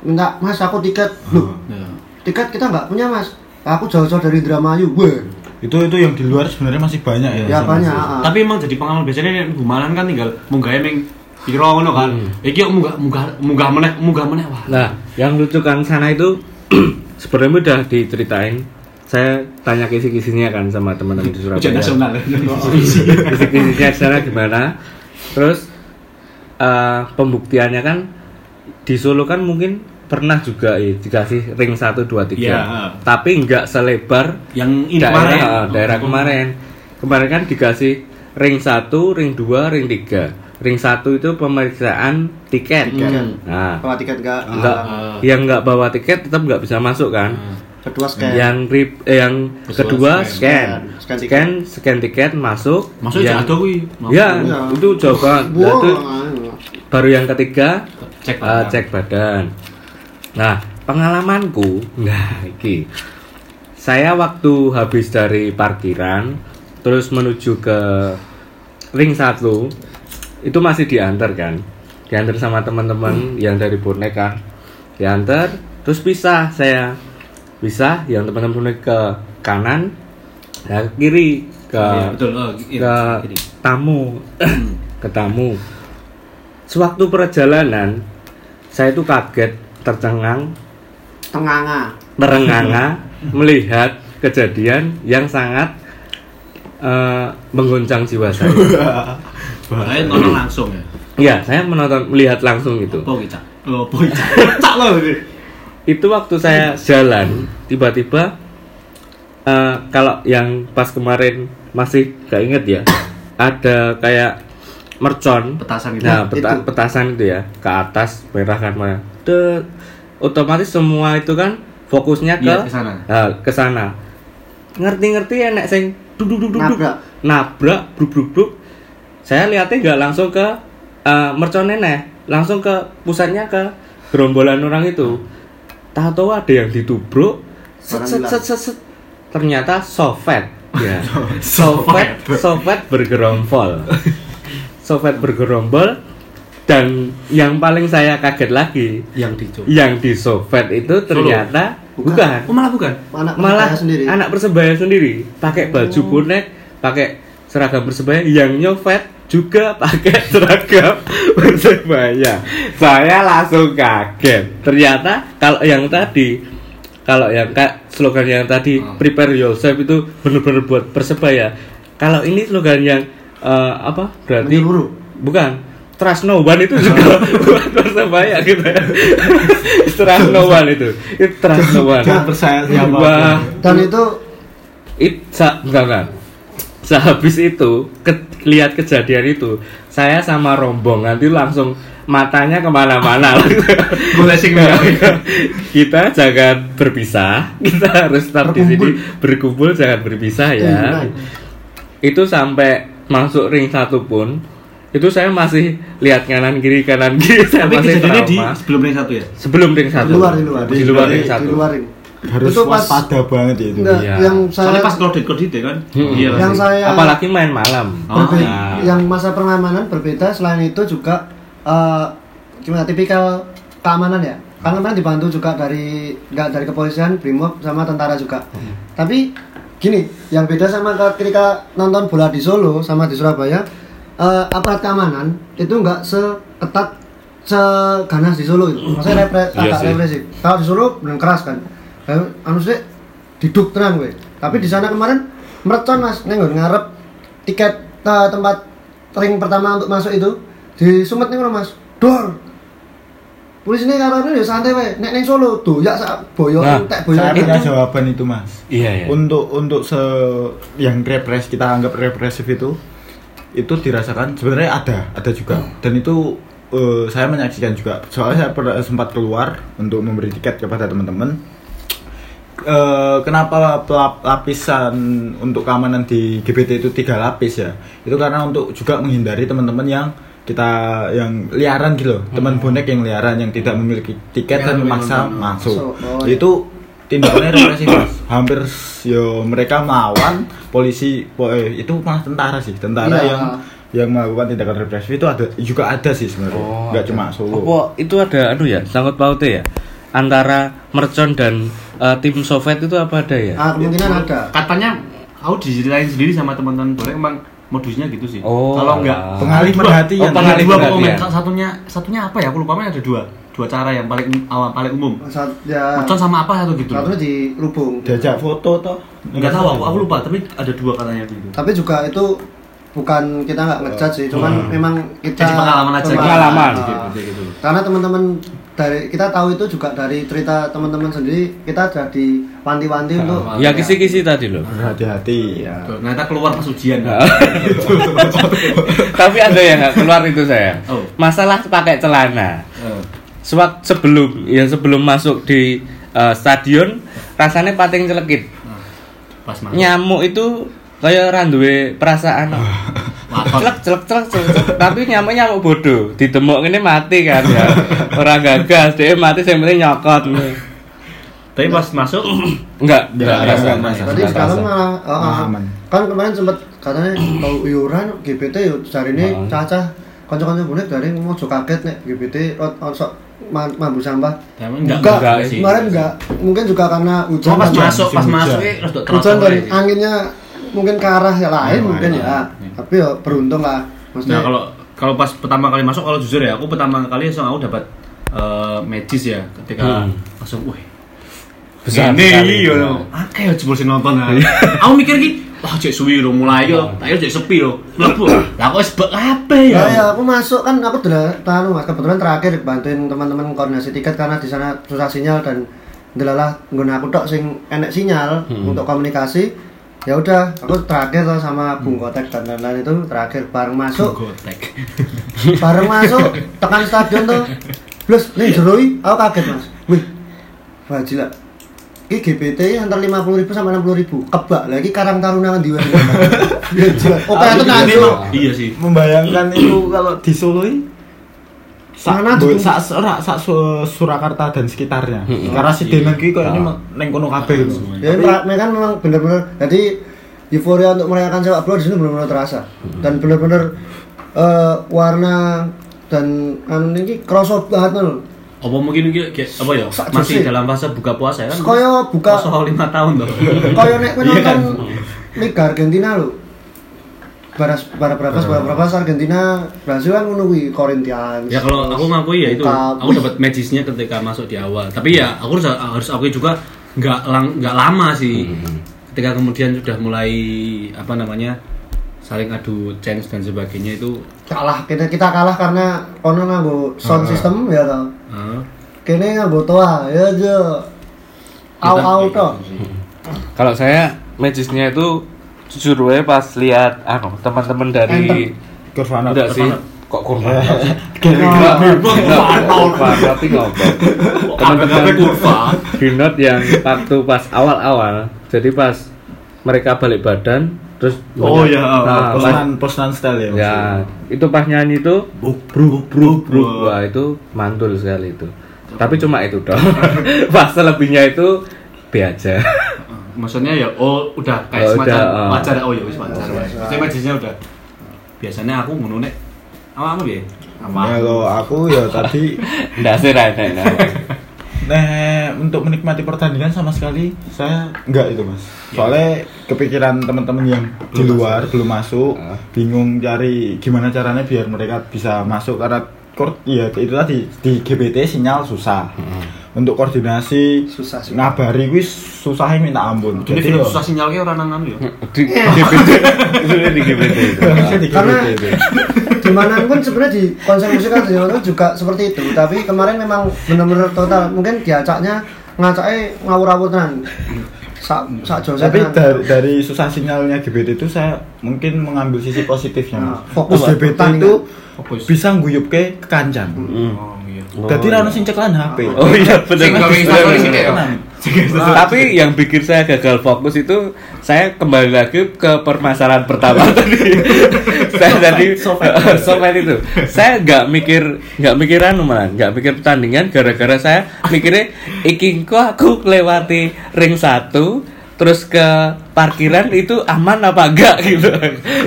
minta mas aku tiket loh Ya. tiket kita nggak punya mas aku jauh-jauh dari Indramayu weh itu itu yang di luar sebenarnya masih banyak ya ya banyak sih. ah. Tapi emang jadi pengalaman biasanya nek Gumalan kan tinggal munggah emeng piro ngono kan. Iki kok munggah munggah munggah meneh munggah meneh wah. Nah, yang lucu kan sana itu sebenarnya udah diceritain. Saya tanya kisi-kisinya kan sama teman-teman di Ujian Surabaya. nasional. Kisi-kisinya sana gimana? Terus eh, pembuktiannya kan di Solo kan mungkin pernah juga ya, dikasih ring 1 2 3. Iya. Tapi nggak selebar Yang ini daerah, kemarin. daerah kemarin. Kemarin kan dikasih ring 1, ring 2, ring 3. Ring 1 itu pemeriksaan tiket. Tiket. Nah, bawa tiket nggak enggak Ah. yang nggak bawa tiket tetap nggak bisa masuk kan kedua scan yang rip, eh, yang kedua scan Scan tiket. scan scan tiket masuk Masuk yang, jatuh kuwi. ya Iya. itu Nah, Wow, itu baru yang ketiga Cek eh, badan. cek badan nah pengalamanku nah iki saya waktu habis dari parkiran terus menuju ke ring satu itu masih diantar kan? Diantar sama teman-teman yang dari bonek kan diantar terus pisah saya. Pisah yang teman-teman ke kanan ya ke kiri ke Iya, betul. Oh, iya, ke gini. tamu. Ke tamu. Sewaktu perjalanan saya itu kaget tercengang. Tenganga. Terenganga melihat kejadian yang sangat eh, mengguncang jiwa saya Saya nonton langsung ya. Iya, saya menonton melihat langsung itu. Apa iki, Cak? Oh, boy, Cak. Cak lo ini. Itu waktu saya jalan, tiba-tiba eh, kalau yang pas kemarin masih gak inget ya, ada kayak mercon. Petasan gitu. Nah, peta- Itu. petasan itu ya ke atas merah kan. Det. otomatis semua itu kan fokusnya ke Iya, ke sana. Ke sana. Ngerti-ngerti enek sing duduk duduk duduk Nabrak. nabrak bruk bruk bruk. Saya lihatnya nggak langsung ke eh, mercon nenek, langsung ke pusatnya ke gerombolan orang itu. Tahu-tahu ada yang ditubruk, set, set, set, set, set. ternyata sovet, ya. sovet, sovet bergerombol, sovet bergerombol, dan yang paling saya kaget lagi, Yang dicoba. yang di sovet itu ternyata bukan, Oh, malah bukan. anak malah persebaya sendiri. anak persebaya sendiri. Pakai baju bonek pakai seragam persebaya yang nyopet juga pakai seragam persebaya saya langsung kaget ternyata kalau yang tadi kalau yang kak slogan yang tadi Hmm. prepare yourself itu benar-benar buat persebaya kalau ini slogan yang eh, apa berarti Menyeluruh. bukan Trust no one itu juga buat persebaya gitu ya. trust no one itu. Itu trust no one. Jangan percaya. Wah, dan itu it, sa, enggak enggak. Sehabis itu, ke, lihat kejadian itu, saya sama rombongan itu langsung matanya ke mana-mana. Kita jangan berpisah, kita harus tetap di sini berkumpul, jangan berpisah ya. Itu sampai masuk ring satu pun, itu saya masih lihat kanan kiri kanan kiri saya Tapi masih kejadiannya di trauma. sebelum ring satu ya. sebelum ring satu Di luar, di luar. di luar ring Di satu luar ring. Harus Itu pas- waspada banget ya itu Enggak, Iya. yang saya Soalnya pas kredit kredit ya kan. Hmm. Iya yang pasti. saya apalagi main malam Oh, nah. yang masa pengamanan berbeda selain itu juga eh, gimana tipikal keamanan ya kan kemarin dibantu juga dari nggak dari kepolisian brimob sama tentara juga tapi gini yang beda sama ke- ketika nonton bola di Solo sama di Surabaya eh, aparat keamanan itu nggak seketat seganas di Solo itu maksudnya repre, Iya agak sih. represif kalau di Solo benar keras kan anu sih diduk tenang gue tapi di sana kemarin mercon mas. Nengok ngarep tiket eh, tempat ring pertama untuk masuk itu di sumet nih mas. Dor! Polisi ini karena ya santai we nek neng Solo tuh ya sak boyo Nah, tek boyo. saya itu. punya jawaban itu mas. Iya ya untuk untuk se yang repres kita anggap represif itu itu dirasakan sebenarnya ada ada juga. Dan itu eh, saya menyaksikan juga. Soalnya saya pernah sempat keluar untuk memberi tiket kepada teman-teman Eh, kenapa pelap- lapisan untuk keamanan di GBT itu tiga lapis ya? Itu karena untuk juga menghindari teman-teman yang kita yang liaran gitu loh. Teman bonek yang liaran yang tidak memiliki tiket dan memaksa masuk. Masuk, oh, iya. itu tindakannya represif Mas. hampir yo mereka melawan polisi po- eh, itu malah tentara sih. Tentara Iya. yang yang melakukan tindakan represif itu ada juga ada sih sebenarnya. Oh, nggak ada. cuma Solo. Apa itu ada anu ya sangkut pautnya ya antara mercon dan eh, tim Soviet itu apa ada ya ah kemungkinan ada Katanya aku diceritain sendiri sama teman-teman Borek emang modusnya gitu sih. Oh, Kalau enggak. Pengalih perhatian. ada pengalih dua komen. Satunya satunya apa ya? Aku lupa ada dua. Dua cara yang paling awal paling umum. saat ya Mercon sama apa satu gitu. satunya di Lubung diajak foto toh Enggak tahu aku, aku lupa, tapi ada dua katanya gitu. tapi juga itu bukan kita nggak ngejudge sih cuman memang kita Jadi pengalaman aja. Pengalaman. Ah. Gitu, gitu. karena teman-teman dari kita tahu itu juga dari cerita teman-teman sendiri kita jadi wanti-wanti untuk ya kisi-kisi tadi loh hati-hati ya Ternyata keluar pas ujian. tapi ada yang nggak keluar itu saya Oh. masalah pakai celana Sewak sebelum ya sebelum masuk di eh, stadion rasanya pating celekit Pas nyamuk itu kayak randuwe perasaan Watot. celek celek celek tapi nyamuk nyamuk bodoh ditemuk ini mati kan ya orang gagas dia mati saya penting nyokot Tapi pas masuk enggak Enggak, enggak rasa. Tadi sekarang malah oh, oh. Aman. kan kemarin sempat katanya kalau iuran GPT yo cari ini Oh. cacah kanca-kanca bonek dari mau kaget nek GPT rot sok ma- mambu sampah. Tapi enggak, enggak, enggak sih. kemarin enggak. Mungkin juga karena hujan. Pas masuk, pas masuk hujan. eh hujan sih. anginnya mungkin ke arah yang lain Oh, mungkin iya. ya. Tapi ya beruntung lah. Maksudnya Nah kalau kalau pas pertama kali masuk kalau jujur ya aku pertama kali langsung aku dapat eh, magis ya ketika Hmm. langsung wih Besar ini sekali. yo akeh yo jebol sing nonton ah. aku mikir ki wah cek suwi lo mulai yo tak yo cek sepi yo mlebu lah kok wis bek kabeh ya Ya, ya, aku masuk kan aku udah tahu mas kebetulan terakhir bantuin teman-teman koordinasi tiket karena di sana susah sinyal dan delalah nggone aku tok sing enek sinyal untuk komunikasi ya udah aku terakhir tuh sama Bung Kotek dan lain-lain itu terakhir bareng masuk. Gotek bareng masuk tekan stadion tuh plus nih jeroi aku kaget mas. Wih wajila ini GPT antar 50 ribu sama 60 ribu. Kebak lagi karang taruna kan di Oke itu nanti iya sih. Membayangkan itu kalau di Solo bo- tuh? sak Su- Surakarta dan sekitarnya. Karena si Denang ki koyo ini neng kono kabeh gitu. Ya, mereka memang benar-benar jadi euforia untuk merayakan sepak bola di sini benar-benar terasa dan benar-benar eh, warna dan anu ini kerasa banget loh. apa mungkin iki kayak apa ya masih dalam fase buka puasa ya kan Kaya buka soal lima tahun tuh kaya nek Iya kan? nonton Liga Argentina lho. Baras bara berapa bara berapa. Argentina Brasil kan ngono kuwi Corinthians. ya kalau aku ngakui ya itu. Buka- aku dapat magisnya ketika masuk di awal. Tapi ya aku harus harus akui juga nggak lang nggak lama sih. Ketika kemudian sudah mulai apa namanya saling adu chance dan sebagainya itu. Kalah kita kita kalah karena ono nganggo sound system ya tau. eh, Kene nganggo toa ya aja. Au au tok. Kalau saya magisnya itu jujur wae pas lihat anu teman-teman dari Kurvana. enggak sih kok kurva Kurva. tapi ngobrol Teman-teman teman-teman kurva. Binot yang waktu pas awal-awal jadi pas mereka balik badan terus Oh, oh, Nah, Posnan posnan style ya. ya itu pas nyanyi itu Bruk bruk bruk bruk. wah itu mantul sekali itu tapi cuma itu dong pas selebihnya itu B aja Maksudnya ya oh udah kayak Oh, semacam udah, oh. wajar oh ya wis wajar. Maksudnya majisnya udah. Biasanya aku ngono nek apa ya? Apa? Ya kalau aku ya tadi ndak sih Rai, nah. Nah, untuk menikmati pertandingan sama sekali saya enggak itu, Mas. Soalnya kepikiran teman-teman yang di Belum luar belum masuk, Ah. bingung cari gimana caranya biar mereka bisa masuk karena kor ya itu tadi di GBT sinyal susah. Untuk koordinasi Susah sih. ngabari wis susahnya minta ampun. Jadi film susah sinyalnya orang nang anu ya. di GBT sudah di GBT itu di Karena- itu. di mana pun sebenarnya di konser musik kan juga seperti itu tapi kemarin memang benar-benar total mungkin diacaknya ngacaknya ngawur-ngawur tenan sak sak jose Tapi dari, dari susah sinyalnya GBT itu saya mungkin mengambil sisi positifnya. Nah, fokus GBT itu Fokus. bisa guyup ke kancan. Oh iya. Jadi rano sing ceklan HP. oh iya Sing instastory sih, Dek. tapi yang bikin saya gagal fokus itu saya kembali lagi ke permasalahan pertama tadi. Saya tadi sopet itu. Saya nggak mikir nggak mikiran malah nggak mikir pertandingan. Gara-gara saya mikirnya iki kok aku lewati ring satu terus ke parkiran itu aman apa enggak gitu.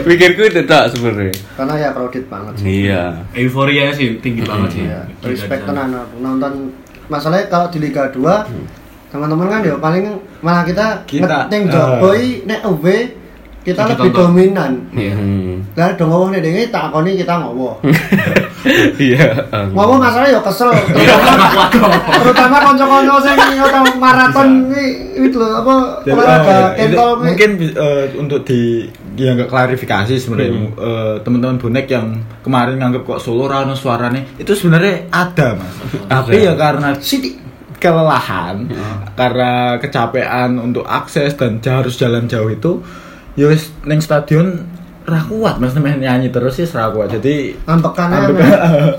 Pikirku itu tak sebenarnya. Karena ya crowded banget sih. iya. Euforia sih tinggi banget sih. ya, respect tenan aku nonton. Masalahnya kalau di Liga 2 teman-teman kan ya paling malah kita, Kita, ngeting eh. Jokowi nek UB kita Kita lebih tonton. dominan. Hmm. lah dong ngomong nih dengi tak akoni kita ngowo iya ngomong masalah ya kesel. Terutama terutama konco-konco sing ngono maraton iki itu lho apa olahraga oh, iya. Kentol kuwi. mungkin eh, untuk di yang nggak klarifikasi sebenarnya eh, teman-teman bonek yang kemarin nganggap kok Solo rano suaranya itu sebenarnya ada mas. Tapi ya karena Siti. kelelahan karena kecapean untuk akses dan harus jalan jauh itu ya wis neng stadion ra kuat mas main nyanyi terus sih ra kuat jadi ambekan Ambek- ae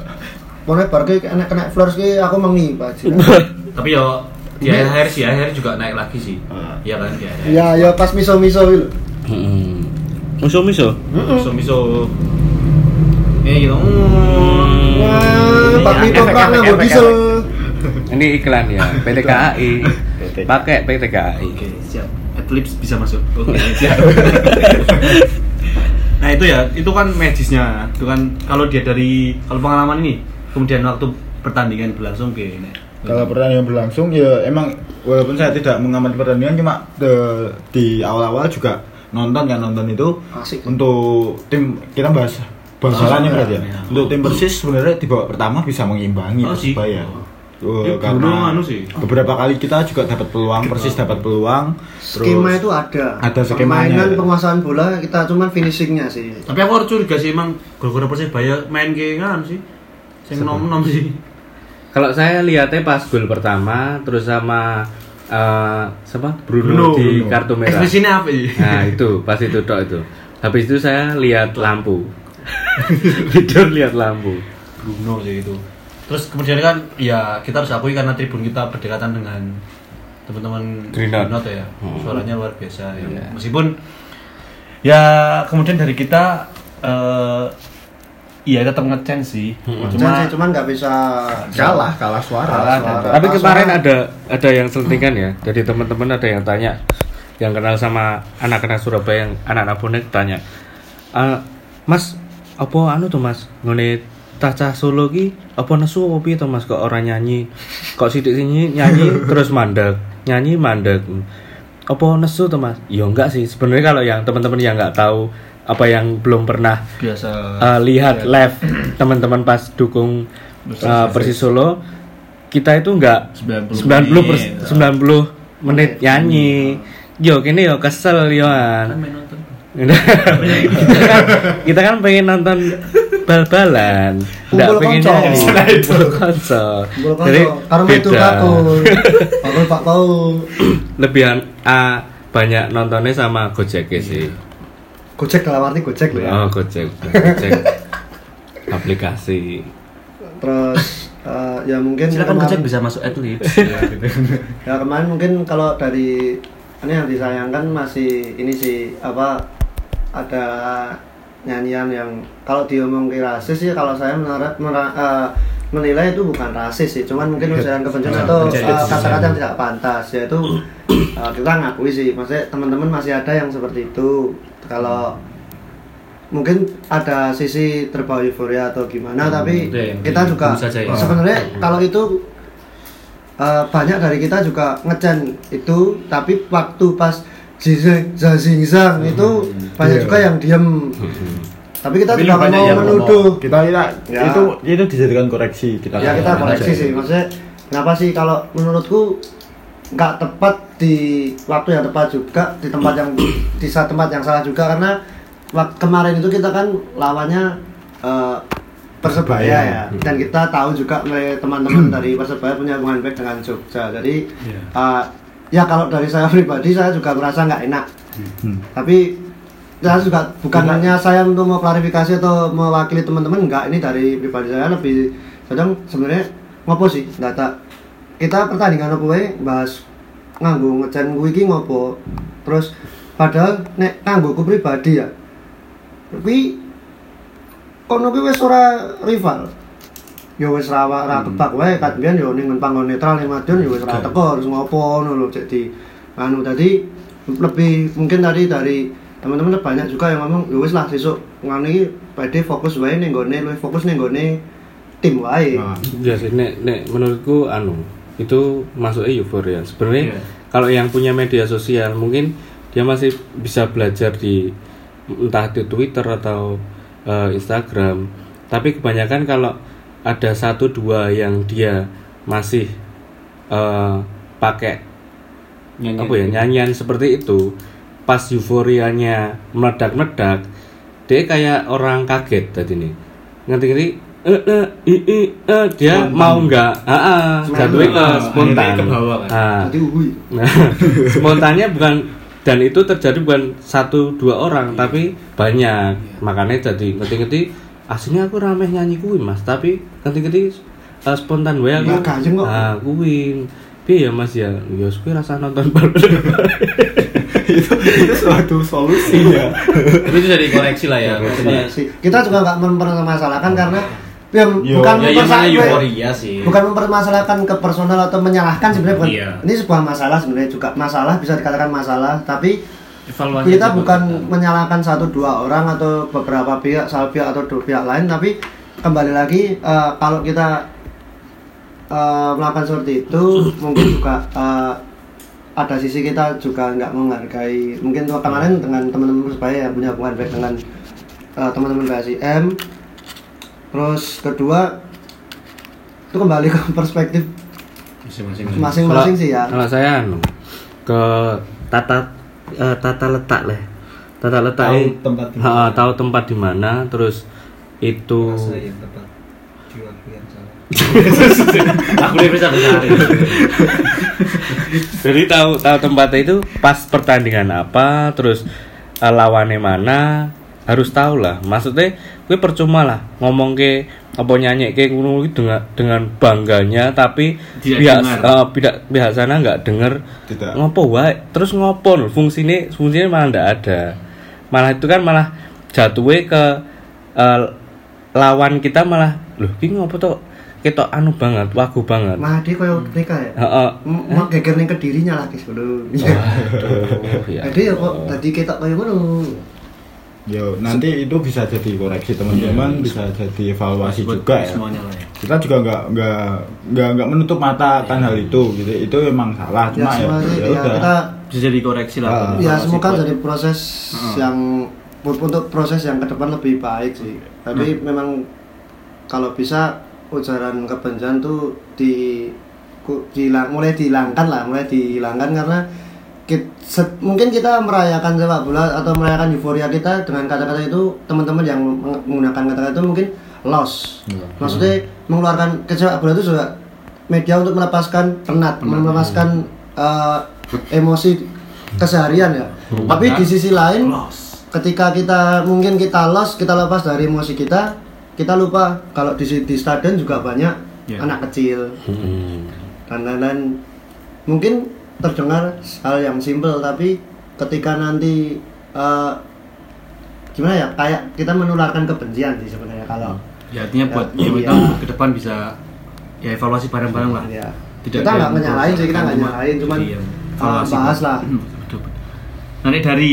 Pokoknya bar ki enek kena flores ki aku mengi Pak. Tapi yo di akhir sih akhir juga naik lagi sih. Iya kan di akhir. Ya ya pas miso-miso iki lho. Hmm. Miso miso. Miso miso. Eh gitu. Wah, Pak Mito efek, diesel. Ini iklan ya, PT KAI. Pakai PT KAI. Oke, siap. Eclipse bisa masuk. Oke, siap. nah, itu ya, itu kan magisnya. Itu kan kalau dia dari kalau pengalaman ini, kemudian waktu pertandingan berlangsung gini. Kalau pertandingan berlangsung ya emang walaupun saya tidak mengamati pertandingan cuma de- di awal-awal juga nonton kan nonton itu Asik. untuk tim kita bahas bahas Oh, salahnya berarti ya. iya. Untuk tim Persis sebenarnya di babak pertama bisa mengimbangi Oh, sih. Persebaya. Oh, Ya, Bruno anu sih. beberapa kali kita juga dapat peluang, Persis dapat peluang. Skema itu ada. Ada skemanya. Permainan penguasaan bola kita cuman finishingnya sih. Tapi aku harus curiga sih emang gara-gara Persebaya main kayak kan sih. Sing nom-nom sih. Kalau saya lihatnya pas gol pertama, terus sama eh siapa Bruno, Bruno, di Bruno. kartu merah. Ekspresinya apa sih? Nah itu pas itu dok itu. Habis itu saya lihat lampu. Tidur lihat lampu. Bruno sih itu. Terus kemudian kan ya kita harus akui karena tribun kita berdekatan dengan teman-teman Green Note. ya. Hmm. Suaranya luar biasa ya. Iya. Meskipun ya kemudian dari kita eh iya tetap ngecen sih. Cuman Cuma sih cuman nggak bisa Kalah, kalah suara. Kalah, suara. Tapi kemarin suara- ada ada yang selentingan ya. Jadi teman-teman ada yang tanya, yang kenal sama anak-anak Surabaya yang anak-anak bonek tanya, "Eh, Mas, apa anu tuh Mas? Ngene Taca Solo ki apa nesu apa piye to Mas kok orang nyanyi? Kok sidik sini nyanyi terus mandek, nyanyi mandek. Apa nesu tuh Mas? Ya enggak sih. Sebenarnya kalau yang teman-teman yang nggak tahu apa yang belum pernah biasa uh, lihat live teman-teman pas dukung uh, Persis Solo kita itu enggak 90 90 per, menit. 90 menit nyanyi yo kini yo kesel yo kan, kita kan pengen nonton bal-balan enggak Kumpul pengen nyanyi Nah, itu. kumpul konco Gol jadi metu beda. Kakul Pak Pau. lebihan ah, banyak nontonnya sama Gojek sih Gojek dalam arti Gojek loh ya. oh Gojek Gojek aplikasi Terus eh, ya mungkin Silakan kemarin- Gojek bisa masuk Eclipse. ya, gitu. Ya kemarin mungkin kalau dari ini yang disayangkan masih ini sih apa ada nyanyian yang kalau diomong rasis sih kalau saya menara, mera- eh, menilai itu bukan rasis sih cuman mungkin ujaran kebencian atau Menjadi eh, kata-kata yang tidak pantas yaitu eh, kita ngakui sih maksudnya teman-teman masih ada yang seperti itu. Kalau mungkin ada sisi terbawa euforia atau gimana tapi iya, kita iya, juga ya. sebenarnya kalau itu eh, banyak dari kita juga ngecen itu tapi waktu pas zazingzang itu banyak Iya. juga yang diem. Tapi kita Tapi nggak yang mau menuduh. kita kita Ya. itu itu dijadikan koreksi kita. Ya kita Aja. koreksi sih. Maksudnya kenapa sih kalau menurutku nggak tepat di waktu yang tepat juga di tempat yang di saat tempat yang salah juga. Karena kemarin itu kita kan lawannya eh, persebaya Persebaya. ya dan kita tahu juga oleh teman-teman dari persebaya punya hubungan baik dengan Jogja. Jadi eh, ya kalau dari saya pribadi saya juga merasa nggak enak. Hmm. tapi saya juga bukan hanya saya untuk mau klarifikasi atau mewakili teman-teman enggak ini dari pribadi saya lebih sedang sebenarnya ngopo sih data kita pertandingan apa wae bahas nganggo ngecen kuwi iki ngopo. Terus padahal nek kanggo ku pribadi ya kuwi kono kuwi wis ora rival ya wis ra ra kebak wae kat biyen ya ning panggon netral ning Madiun ya wis ra teko harus ngopo ngono lho jadi anu tadi lebih mungkin tadi dari teman-teman banyak juga yang ngomong ya wis lah sesuk ngono iki PD fokus wae ning gone luwih fokus ning gone tim wae Nah, Ya sih, nek, nek menurutku anu itu masuknya euforia. Sebenarnya Iya. kalau yang punya media sosial mungkin dia masih bisa belajar di entah di Twitter atau eh, Instagram. Tapi kebanyakan kalau ada satu dua yang dia masih eh, pakai Nyanyi. apa ya nyanyian seperti itu. Pas euforianya meledak-meledak dia kayak orang kaget tadi nih. Ngerti ngerti eh eh i, i, eh, dia Spontan. mau nggak? Ah ah, jatuhnya ke Ah, spontan. ke bawah kan. Ah. jadi Nah, spontannya bukan dan itu terjadi bukan satu dua orang tapi banyak. Makanya jadi ngerti-ngerti aslinya aku rame nyanyi kuwi mas. Tapi ngerti-ngerti eh, spontan wae aku. Nggak gayeng kok. ah kuwi. Piye ya mas ya? Ya kuwi rasa nonton bal itu itu suatu solusi ya. Itu bisa dikoreksi lah ya maksudnya. sih kita juga nggak mempermasalahkan karena ya, Yo. bukan ya mempersa- euforia sih. bukan mempermasalahkan ke personal atau menyalahkan sebenarnya bukan. Iya. ini sebuah masalah sebenarnya juga. Masalah bisa dikatakan masalah tapi Evaluasi kita bukan kita. menyalahkan satu dua orang atau beberapa pihak salah pihak atau dua pihak lain tapi kembali lagi eh, kalau kita eh, melakukan seperti itu mungkin juga eh, ada sisi kita juga nggak menghargai. Mungkin tuh kemarin dengan teman-teman persebaya yang punya hubungan baik dengan eh, teman-teman PSIM terus kedua itu kembali ke perspektif masing-masing masing-masing sih ya. kalau saya anu ke tata eh, tata letak lah tata letak Tahu eh, tempat di mana. tahu tempat di mana terus itu salah. Aku udah bisa jadi tahu tahu tempatnya itu pas pertandingan apa terus eh, lawannya mana harus tahu lah. Maksudnya gue percuma lah ngomong ke apa nyanyi ke ngono iki dengan dengan bangganya tapi Tidak pihak dengar. eh, pihak pihak sana nggak denger. Tidak. ngopo wae? Terus ngopo lho? Fungsinya fungsinya malah ndak ada. Malah itu kan malah jatuhnya ke eh, lawan kita malah loh ini ngopo tuh kita anu banget wagu banget. Mah dia kayak mereka ya? Heeh. M- mau geger ning kedirinya lagi sebelum Aduh, ya. jadi ya kok tadi kita kayak ngono Yo, nanti itu bisa jadi koreksi teman-teman, bisa jadi evaluasi Buat juga ya. semuanya lah ya Kita juga nggak nggak nggak nggak menutup mata akan hal itu, gitu. Itu memang salah, ya cuma ya, semuanya ya ya, udah. kita bisa jadi koreksi lah Ah. buat ya semoga buat- jadi proses Heeh. yang untuk proses yang ke depan lebih baik sih tapi memang kalau bisa ujaran kebencian tuh di dihilang mulai dihilangkan lah mulai dihilangkan karena kit- se- mungkin kita merayakan sepak bola atau merayakan euforia kita dengan kata-kata itu teman-teman yang meng- menggunakan kata-kata itu mungkin loss maksudnya mengeluarkan ke sepak bola itu juga media untuk melepaskan penat melepaskan eh, emosi keseharian ya. Tapi di sisi lain ketika kita mungkin kita loss kita lepas dari emosi kita kita lupa kalau di di stadion juga banyak Ya. anak kecil. Hmm. dan lain-lain. Mungkin terdengar hal yang simpel tapi ketika nanti eh, gimana ya kayak kita menularkan kebencian sih sebenarnya kalau ya artinya buat Ya, ya, iya. kita ke depan bisa ya evaluasi bareng-bareng lah ya. Tidak kita nggak menyalahin sih kita nggak cuma- nyalahin cuman iya, uh, bahas lah Hmm, nanti dari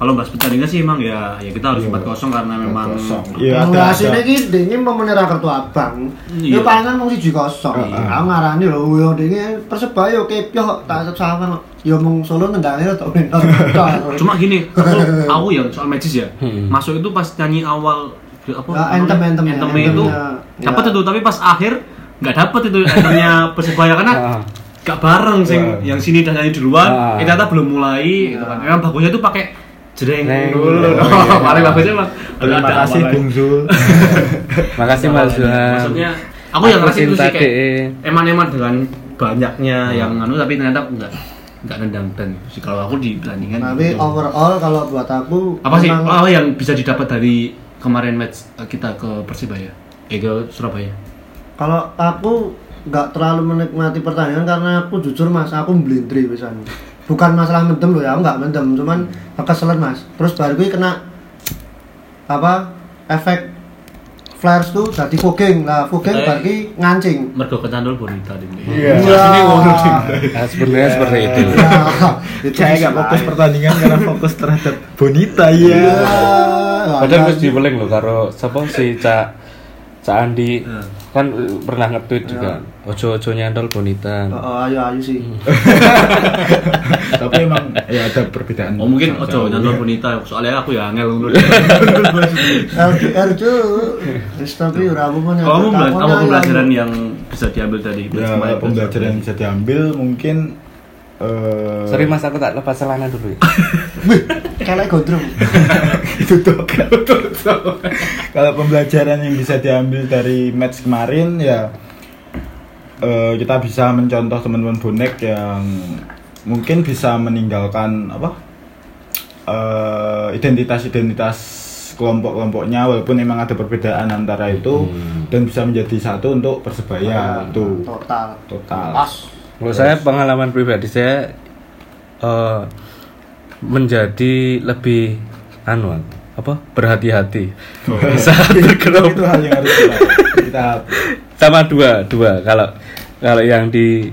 kalau bahas pertandingan sih emang ya ya kita harus Iya. 4-0 karena memang kosong. Iya, Yang ada- hasilnya ada. iki dene pemenera kartu abang. Iya. Ya palingan mung siji kosong. Heeh. Aku ngarani lho yo dene Persebaya yo kepyo tak sama yo mung Solo nenggane to. cuma gini aku, yang soal matches ya Hmm. masuk itu pas nyanyi awal apa Ya, anthem, anthem ya, itu anthemnya, dapat ya. itu tapi pas akhir nggak dapat itu anthemnya persebaya karena gak bareng sing Ya. yang sini udah nyanyi duluan eh, ternyata belum mulai gitu kan memang bagusnya tuh pakai jreng dulu Oh, oh, paling bagusnya mah Terima kasih Bung Zul. Makasih Mas Zuhan. maksudnya aku yang ngerasa itu sih kayak DE. eman-eman dengan banyaknya Hmm. yang anu tapi ternyata enggak enggak nendang dan sih kalau aku di pertandingan Tapi gitu. overall kalau buat aku apa sih apa yang bisa didapat dari kemarin match eh, kita ke Persibaya eh ke Surabaya Kalau aku nggak terlalu menikmati pertandingan karena aku jujur mas, aku blindri pisan. Bukan masalah mendem loh ya, aku nggak mendem, cuman kekeselan mas. Terus baru gue kena apa efek flares tuh jadi fogging lah, fogging Eh. baru gue ngancing. mergo kecandol bonita di Iya. Ngono Dim. Nah, sebenarnya seperti itu. Ya, itu Saya nggak fokus pertandingan karena fokus terhadap Bonita ya. Ya, Padahal ada- wis diweling lho karo sapa si Cak Cak Andi Hmm. kan eh, pernah nge-tweet juga. Ojo-ojo nyantol bonita. Oh, oh, ayo ayo sih. Tapi emang ya ada perbedaan. Oh mungkin ojo nyandol bonita soalnya aku ya angel ngono. LDR tuh, tapi ora apa pun yang Kamu ya, pembelajaran ya. yang bisa diambil dari match Ya, pembelajaran yang bisa diambil mungkin eh Sorry Mas aku tak lepas celana dulu ya. Kayak gondrong. itu tuh kalau pembelajaran yang bisa diambil dari match kemarin ya eh, kita bisa mencontoh teman-teman bonek yang mungkin bisa meninggalkan apa eh, identitas-identitas kelompok-kelompoknya walaupun memang ada perbedaan antara itu dan bisa menjadi satu untuk persebaya itu Total. total Menurut saya pengalaman pribadi saya eh, menjadi lebih anu apa berhati-hati. Saat bergerak itu hal yang harus kita, kita sama dua dua. Kalau kalau yang di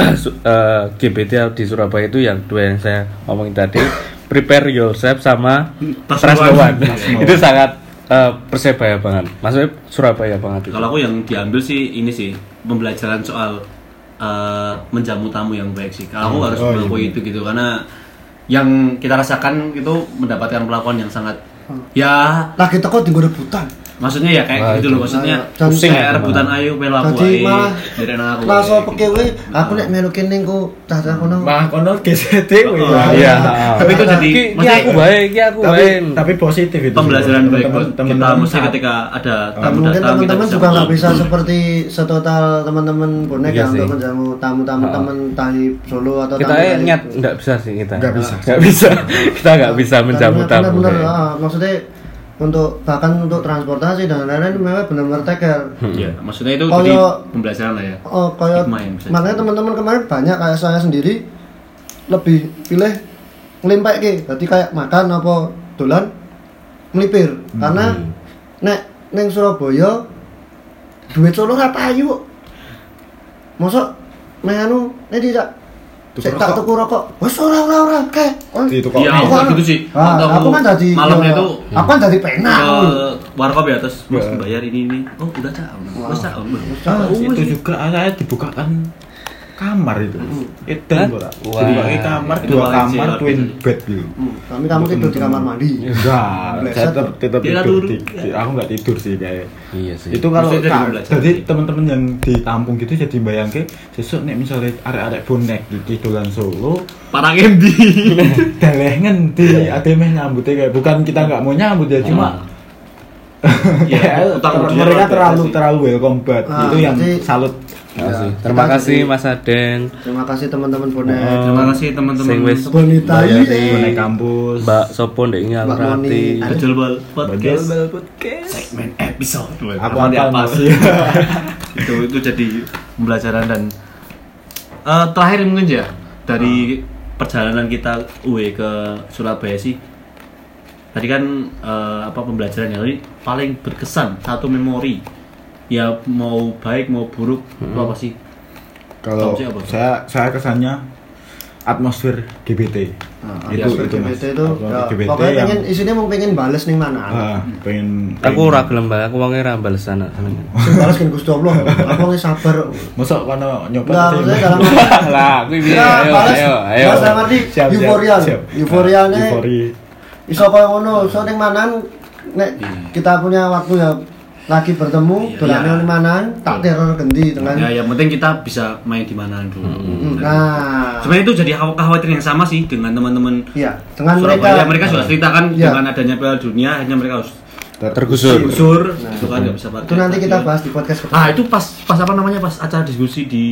su- eh, GBT di Surabaya itu yang dua yang saya ngomongin tadi prepare yourself sama trust no one. one. itu sangat eh, persebaya banget. Maksudnya Surabaya banget itu. Kalau aku yang diambil sih ini sih pembelajaran soal eh, menjamu tamu yang baik sih. Kalau aku harus Oh, iya, mengakui bener. itu gitu karena yang kita rasakan itu mendapatkan perlakuan yang sangat ya Lagi teko di rebutan. Maksudnya ya kayak Wah, gitu itu. loh maksudnya Dan- Pusing kayak aku rebutan ayo melu aku Jadi ae malah dari anak aku langsung ae, peke we, aku nek melu kene ku tata kono. mah kono GCT Oh, Iya. tapi itu jadi maksudnya aku baik, ki aku tapi baik. tapi positif itu pembelajaran baik buat kita mesti ketika ada Dan tamu mungkin datang kita teman-teman juga nggak bisa seperti setotal teman-teman bonek Iya yang untuk menjamu tamu-tamu Ah. teman dari Solo atau kita nyat nggak bisa sih kita Nggak bisa. nggak bisa kita nggak bisa menjamu tamu kayak. ah, maksudnya untuk bahkan untuk transportasi dan lain-lain memang benar-benar take care. Iya, maksudnya itu Kalau- jadi pembelajaran lah ya. Oh, kayak makanya teman-teman kemarin banyak kayak saya sendiri lebih pilih ngelimpek ki. Berarti kayak makan apa dolan melipir. Karena nek neng Surabaya duit Solo payu. kok. Mosok meh anu nek tidak Tuku rokok. tuku rokok. Wes ora ora ora kayak. Di tuku Iya, aku kan- gitu sih. Ah, aku kan jadi malamnya ya, itu aku kan jadi pena. warkop ya terus mas Ya. bayar ini ini oh udah cak wes cak itu juga saya dibukakan kamar itu. Itu enggak Wah. dibukakan kamar Itu dua kamar twin bed gitu. Hmm, Kami kamu tidur di kamar mandi. enggak. Saya tetap tetap tidur di, di- aku enggak tidur sih kayak. Iya sih. Itu kalau jadi jadi teman-teman yang ditampung gitu jadi bayangke sesuk nek misalnya arek-arek bonek di dolan Solo parang endi? Daleh ngendi? Ade meh nyambutnya kayak bukan kita nggak mau nyambut ya cuma Iya, kayak utang mereka terlalu sih. terlalu welcome banget Ah, itu yang jadi- salut. Terima Ya, kasih. kita Terima kasih. Jadi- Mas Aden, Terima kasih teman-teman bonek. terima kasih teman-teman Bonita. Bayari bonek kampus. Mbak Sopo ndek Mbak ngalrati. Moni. Bajul Bal podcast. Bajul podcast. Segmen episode. Aku Apa dia apa? masih itu itu jadi pembelajaran dan eh, terakhir mungkin ya dari perjalanan kita UE ke Surabaya sih tadi kan eh, apa pembelajaran yang ini paling berkesan satu memori ya mau baik mau buruk itu apa sih Kalau apa? saya saya kesannya atmosfer GBT. itu Atmosfer itu Mas. GBT itu ya, GBT pokoknya yang pengen isinya mau pengen bales nih mana ah, pengen Aku ora gelem bae, aku wonge ra bales sana. Sing bales kan Gusti Allah aku nggak sabar Masa kono maksudnya dalam Lah, kuwi piye? Ya, Ayo, ayo, ayo. Siap, siap, euforia siap. Iso kaya ngono, so ning manan nek kita punya waktu ya lagi bertemu, Iya, dolane iya. ning manan, tak teror gendi dengan ya yang penting kita bisa main di mana dulu. Hmm, Nah, sebenarnya itu jadi khaw- kekhawatiran yang sama sih dengan teman-teman iya, dengan Surabaya. mereka. Mereka sudah ceritakan Iya. dengan adanya Piala Dunia akhirnya mereka harus Tergusur. gusur itu kan nggak bisa pakai. Itu nanti kita bahas di podcast Ah itu pas pas apa namanya? Pas acara diskusi di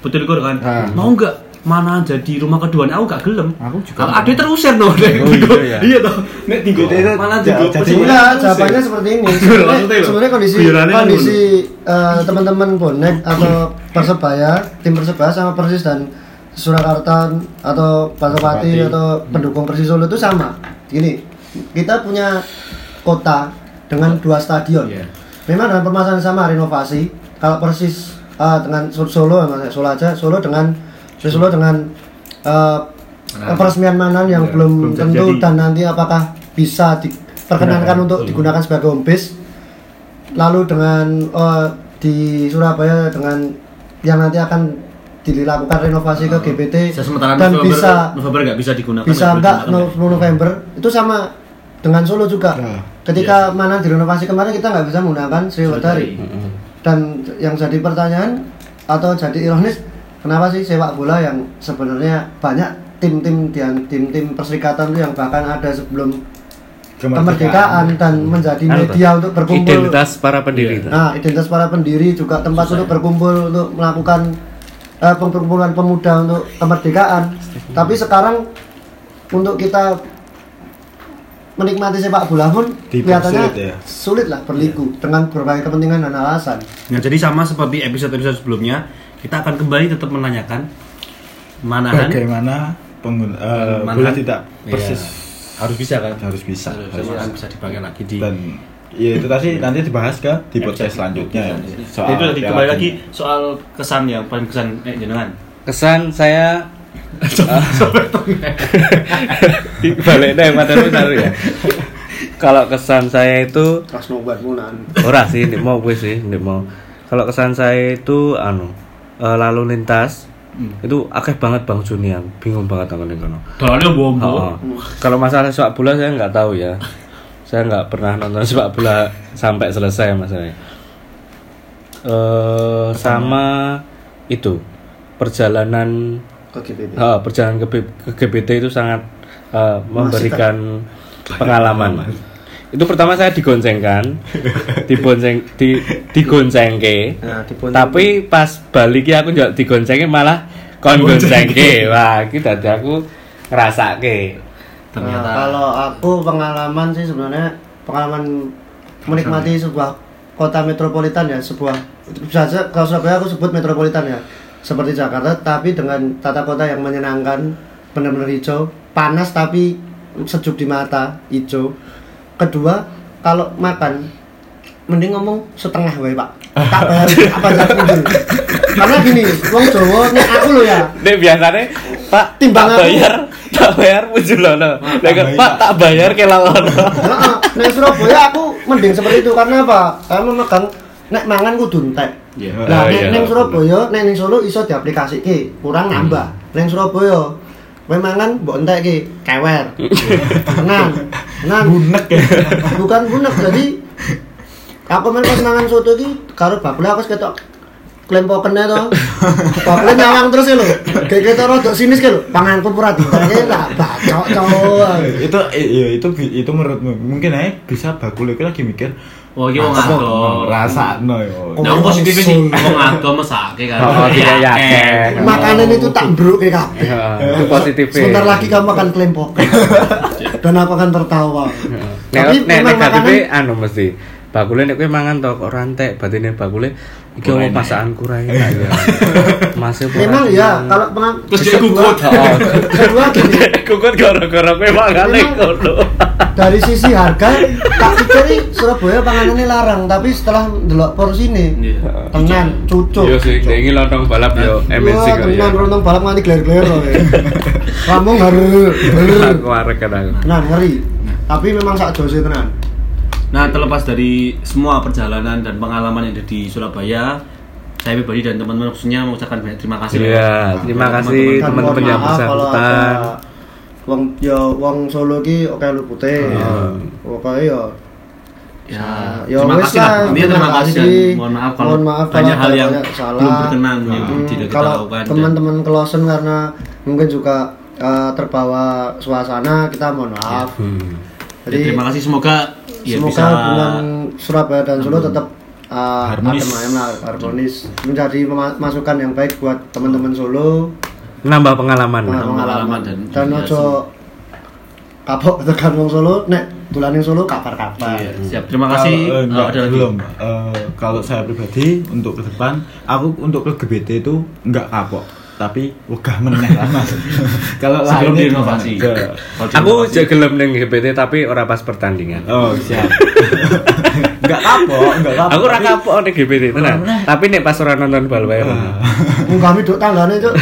Botilgor kan. Ah. Mau nggak mana jadi rumah kedua aku gak gelem. Aku juga ada terusir no. Oh, iya, ya. iya toh. Nek tinggal Itu- mana ja- tinggal jadi- Enggak, jawabannya seperti ini. Sebenarnya, loh, sebenarnya kondisi kan kondisi eh, teman-teman bonek atau persebaya, tim persebaya sama persis dan Surakarta atau Pasopati atau pendukung Persis Solo itu sama. Gini, kita punya kota dengan dua stadion. Iya. Memang dengan permasalahan sama renovasi. Kalau Persis eh, dengan Sol- Solo, Solo aja, Solo dengan Persis Solo dengan eh, peresmian Manan yang Iya, belum, belum tentu terjadi. dan nanti apakah bisa diperkenankan untuk digunakan sebagai home base. Lalu dengan eh, di Surabaya dengan yang nanti akan dilakukan renovasi ke GBT Bisa sementara dan November, bisa November nggak bisa digunakan. bisa nggak enggak boleh digunakan. no- November itu sama dengan Solo juga. Ya, Ketika mana direnovasi kemarin kita nggak bisa menggunakan Sriwedari. Dan yang jadi pertanyaan atau jadi ironis, kenapa sih sepak bola yang sebenarnya banyak tim-tim dan tim-tim perserikatan itu yang bahkan ada sebelum kemerdekaan dan menjadi Anu, media untuk berkumpul. Identitas para pendiri. itu. Nah, identitas para pendiri juga tempat untuk berkumpul untuk melakukan eh, perkumpulan pemuda untuk kemerdekaan. Tapi sekarang untuk kita menikmati sepak bola pun kelihatannya ya. sulit lah berliku dengan berbagai kepentingan dan alasan. Nah, jadi sama seperti episode-episode sebelumnya, kita akan kembali tetap menanyakan manahan bagaimana pengguna eh, Manahan. bola tidak Iya. persis harus bisa kan? harus bisa Harus, harus bisa. bisa dipakai lagi di dan ya itu tadi nanti dibahas ke di podcast selanjutnya ya Soal itu tadi kembali lagi soal kesan yang paling kesan eh jenengan. Kesan saya balik deh padahal taruh ya. Kalau kesan saya itu Pas nobat munan. ora sih, mau gue sih, mau. Kalau kesan saya itu anu eh, lalu lintas itu akeh banget bang Junian, bingung banget aku ning kono. Dalane bombo. Oh, Kalau masalah sepak bola saya nggak tahu ya. Saya nggak pernah nonton sepak bola sampai selesai masalahnya. Eh sama itu perjalanan Ke GBT. eh, perjalanan ke, B- ke GBT itu sangat eh, memberikan pengalaman. Itu pertama saya digoncengkan, dibonceng, di, digoncengke. Nah, Tapi pas balik aku juga digoncengke malah kon goncengke. Wah, iki dadi aku ngrasake. Ternyata Nah, kalau aku pengalaman sih sebenarnya pengalaman menikmati sebuah kota metropolitan ya sebuah bisa saja kalau Surabaya aku sebut metropolitan ya seperti Jakarta tapi dengan tata kota yang menyenangkan benar-benar hijau panas tapi sejuk di mata hijau kedua kalau makan mending ngomong setengah wae pak tak bayar apa aja kunjung karena gini wong Jawa nek aku lo ya Nek biasane Pak Timbang tak aku. bayar, tak bayar mujulono. Nek Pak tak bayar kelawono. Heeh, nek Surabaya aku mending seperti itu karena apa? Karena memegang nek mangan kudu entek. Iya. Lah Oh, nek iya. ning Surabaya, nek ning Solo iso diaplikasike, kurang nambah. Ning Surabaya kowe mangan mbok entekke kewer. Tenan. Tenan. bunek ya Bukan bunek jadi aku main pas mangan soto iki karo bakule aku ketok klempokene to. Bakule nyawang terus lho. Kayak kita rodok sinis ke lho. Panganku pura diteke tak bacok cowok. itu iya itu itu menurutmu mungkin aja bisa bakul itu lagi mikir Oh, iki wong apa agam. mau rasa no yo Nah, positif sih wong agam mesake kan. Oh, tidak yakin. Makanan itu tak bruk kayak kabeh. Itu positif. Sebentar lagi kamu akan klempok. Dan aku akan tertawa. Nek Tapi nek memang negatifnya makanan anu mesti bakule nek kowe mangan to kok rantek batine bakule iki masakan kurang enak ya. Masih Memang ya kalau pengang Terus dia kukut. kedua gini, Kukut gara-gara kowe mangane Memang- kono. dari sisi harga tak pikir Surabaya panganannya larang tapi setelah delok porsi ini Iya. tenan cucuk Yo sing ini lontong balap yo MNC kok ya. tenan rontong balap nganti gler-gler loh ya. Lambung harus Aku arek kan aku. Nah, ngeri. Tapi memang sak jose tenan. Nah, terlepas dari semua perjalanan dan pengalaman yang ada di Surabaya, saya pribadi dan teman-teman khususnya mengucapkan banyak terima kasih. Iya, terima kasih teman-teman yang bersangkutan. ada Wong ya wong Solo ki oke lu putih. Oke ya Ya, Ya terima wes kasih lah. lah, Intinya terima terima kasih dan mohon maaf kalau Mohon maaf kalau banyak hal yang banyak salah. belum berkenan yang Hmm, tidak kita kalau lakukan. teman-teman kelosen karena mungkin juga eh, terbawa suasana kita mohon maaf. Ya, terima kasih semoga ya semoga bisa hubungan Surabaya dan Solo tetap uh, Harmonis. lah, harmonis menjadi masukan yang baik buat teman-teman Solo Nambah pengalaman. pengalaman pengalaman dan dan ya, ojo kapok tekan wong Solo nek dolaning Solo kabar-kabar Iya, siap. Terima kasih. Kalau, eh, Oh, enggak, ada lagi. belum. Eh, kalau saya pribadi untuk ke depan, aku untuk ke GBT itu enggak kapok, tapi wegah meneh lah Mas. kalau Sebelum diinovasi. Kalau Aku jek gelem ning GPT tapi ora pas pertandingan. Oh, siap. enggak kapok, enggak kapok. Aku ora kapok ning GPT tenan. Tapi nek pas ora nonton bal wae. ora. munggah miduk tanggane cuk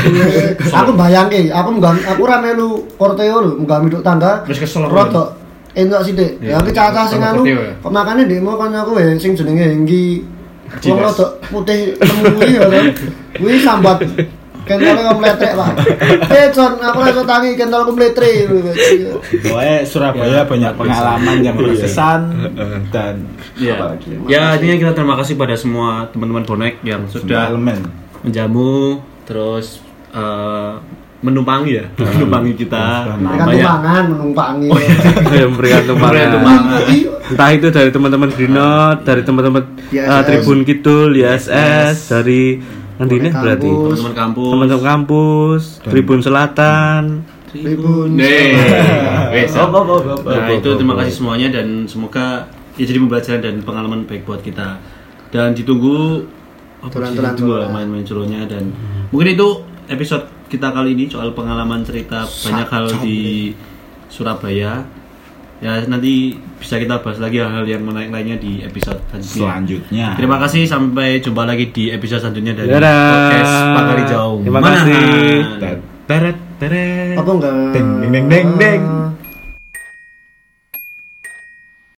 aku bayangke aku munggah aku ora melu Porteo lho munggah miduk tangga Wis kesel aku. rodok entuk sithik ya aku cacah sing anu ya? makane demo kancaku sing jenenge Henggi wong rodok putih temu kuwi ya kan kuwi sambat kentolnya kok meletrek pak. Eh Con aku ora iso tangi kentolku meletrek Pokoknya Surabaya banyak pengalaman yang berkesan dan Iya. apa lagi? Ya, intinya kita terima kasih pada semua teman-teman bonek yang Sudah elemen. menjamu terus eh, menumpangi ya, menumpangi kita. Memberikan tumpangan menumpangi. Ya memberikan Memberikan tumpangan. Entah itu dari teman-teman Greenot, dari teman-teman eh, Tribun Kidul, YSS, dari nanti ini berarti kampus. teman-teman kampus. teman-teman kampus, Tribun Selatan. Tribun Nih. Oh, oh, oh, oh, Nah, itu terima kasih semuanya dan semoga ya jadi pembelajaran dan pengalaman baik buat kita. Dan ditunggu Tulan-tulan lah main-main solonya dan mungkin itu episode kita kali ini soal pengalaman cerita banyak hal di Surabaya. Ya nanti bisa kita bahas lagi hal-hal yang menarik lainnya di episode selanjutnya. Selanjutnya. Terima kasih sampai jumpa lagi di episode selanjutnya dari Dadah. podcast Pakari Jauh. Terima Manahan. kasih. Teret teret. apa enggak Ding ding ding ding ding.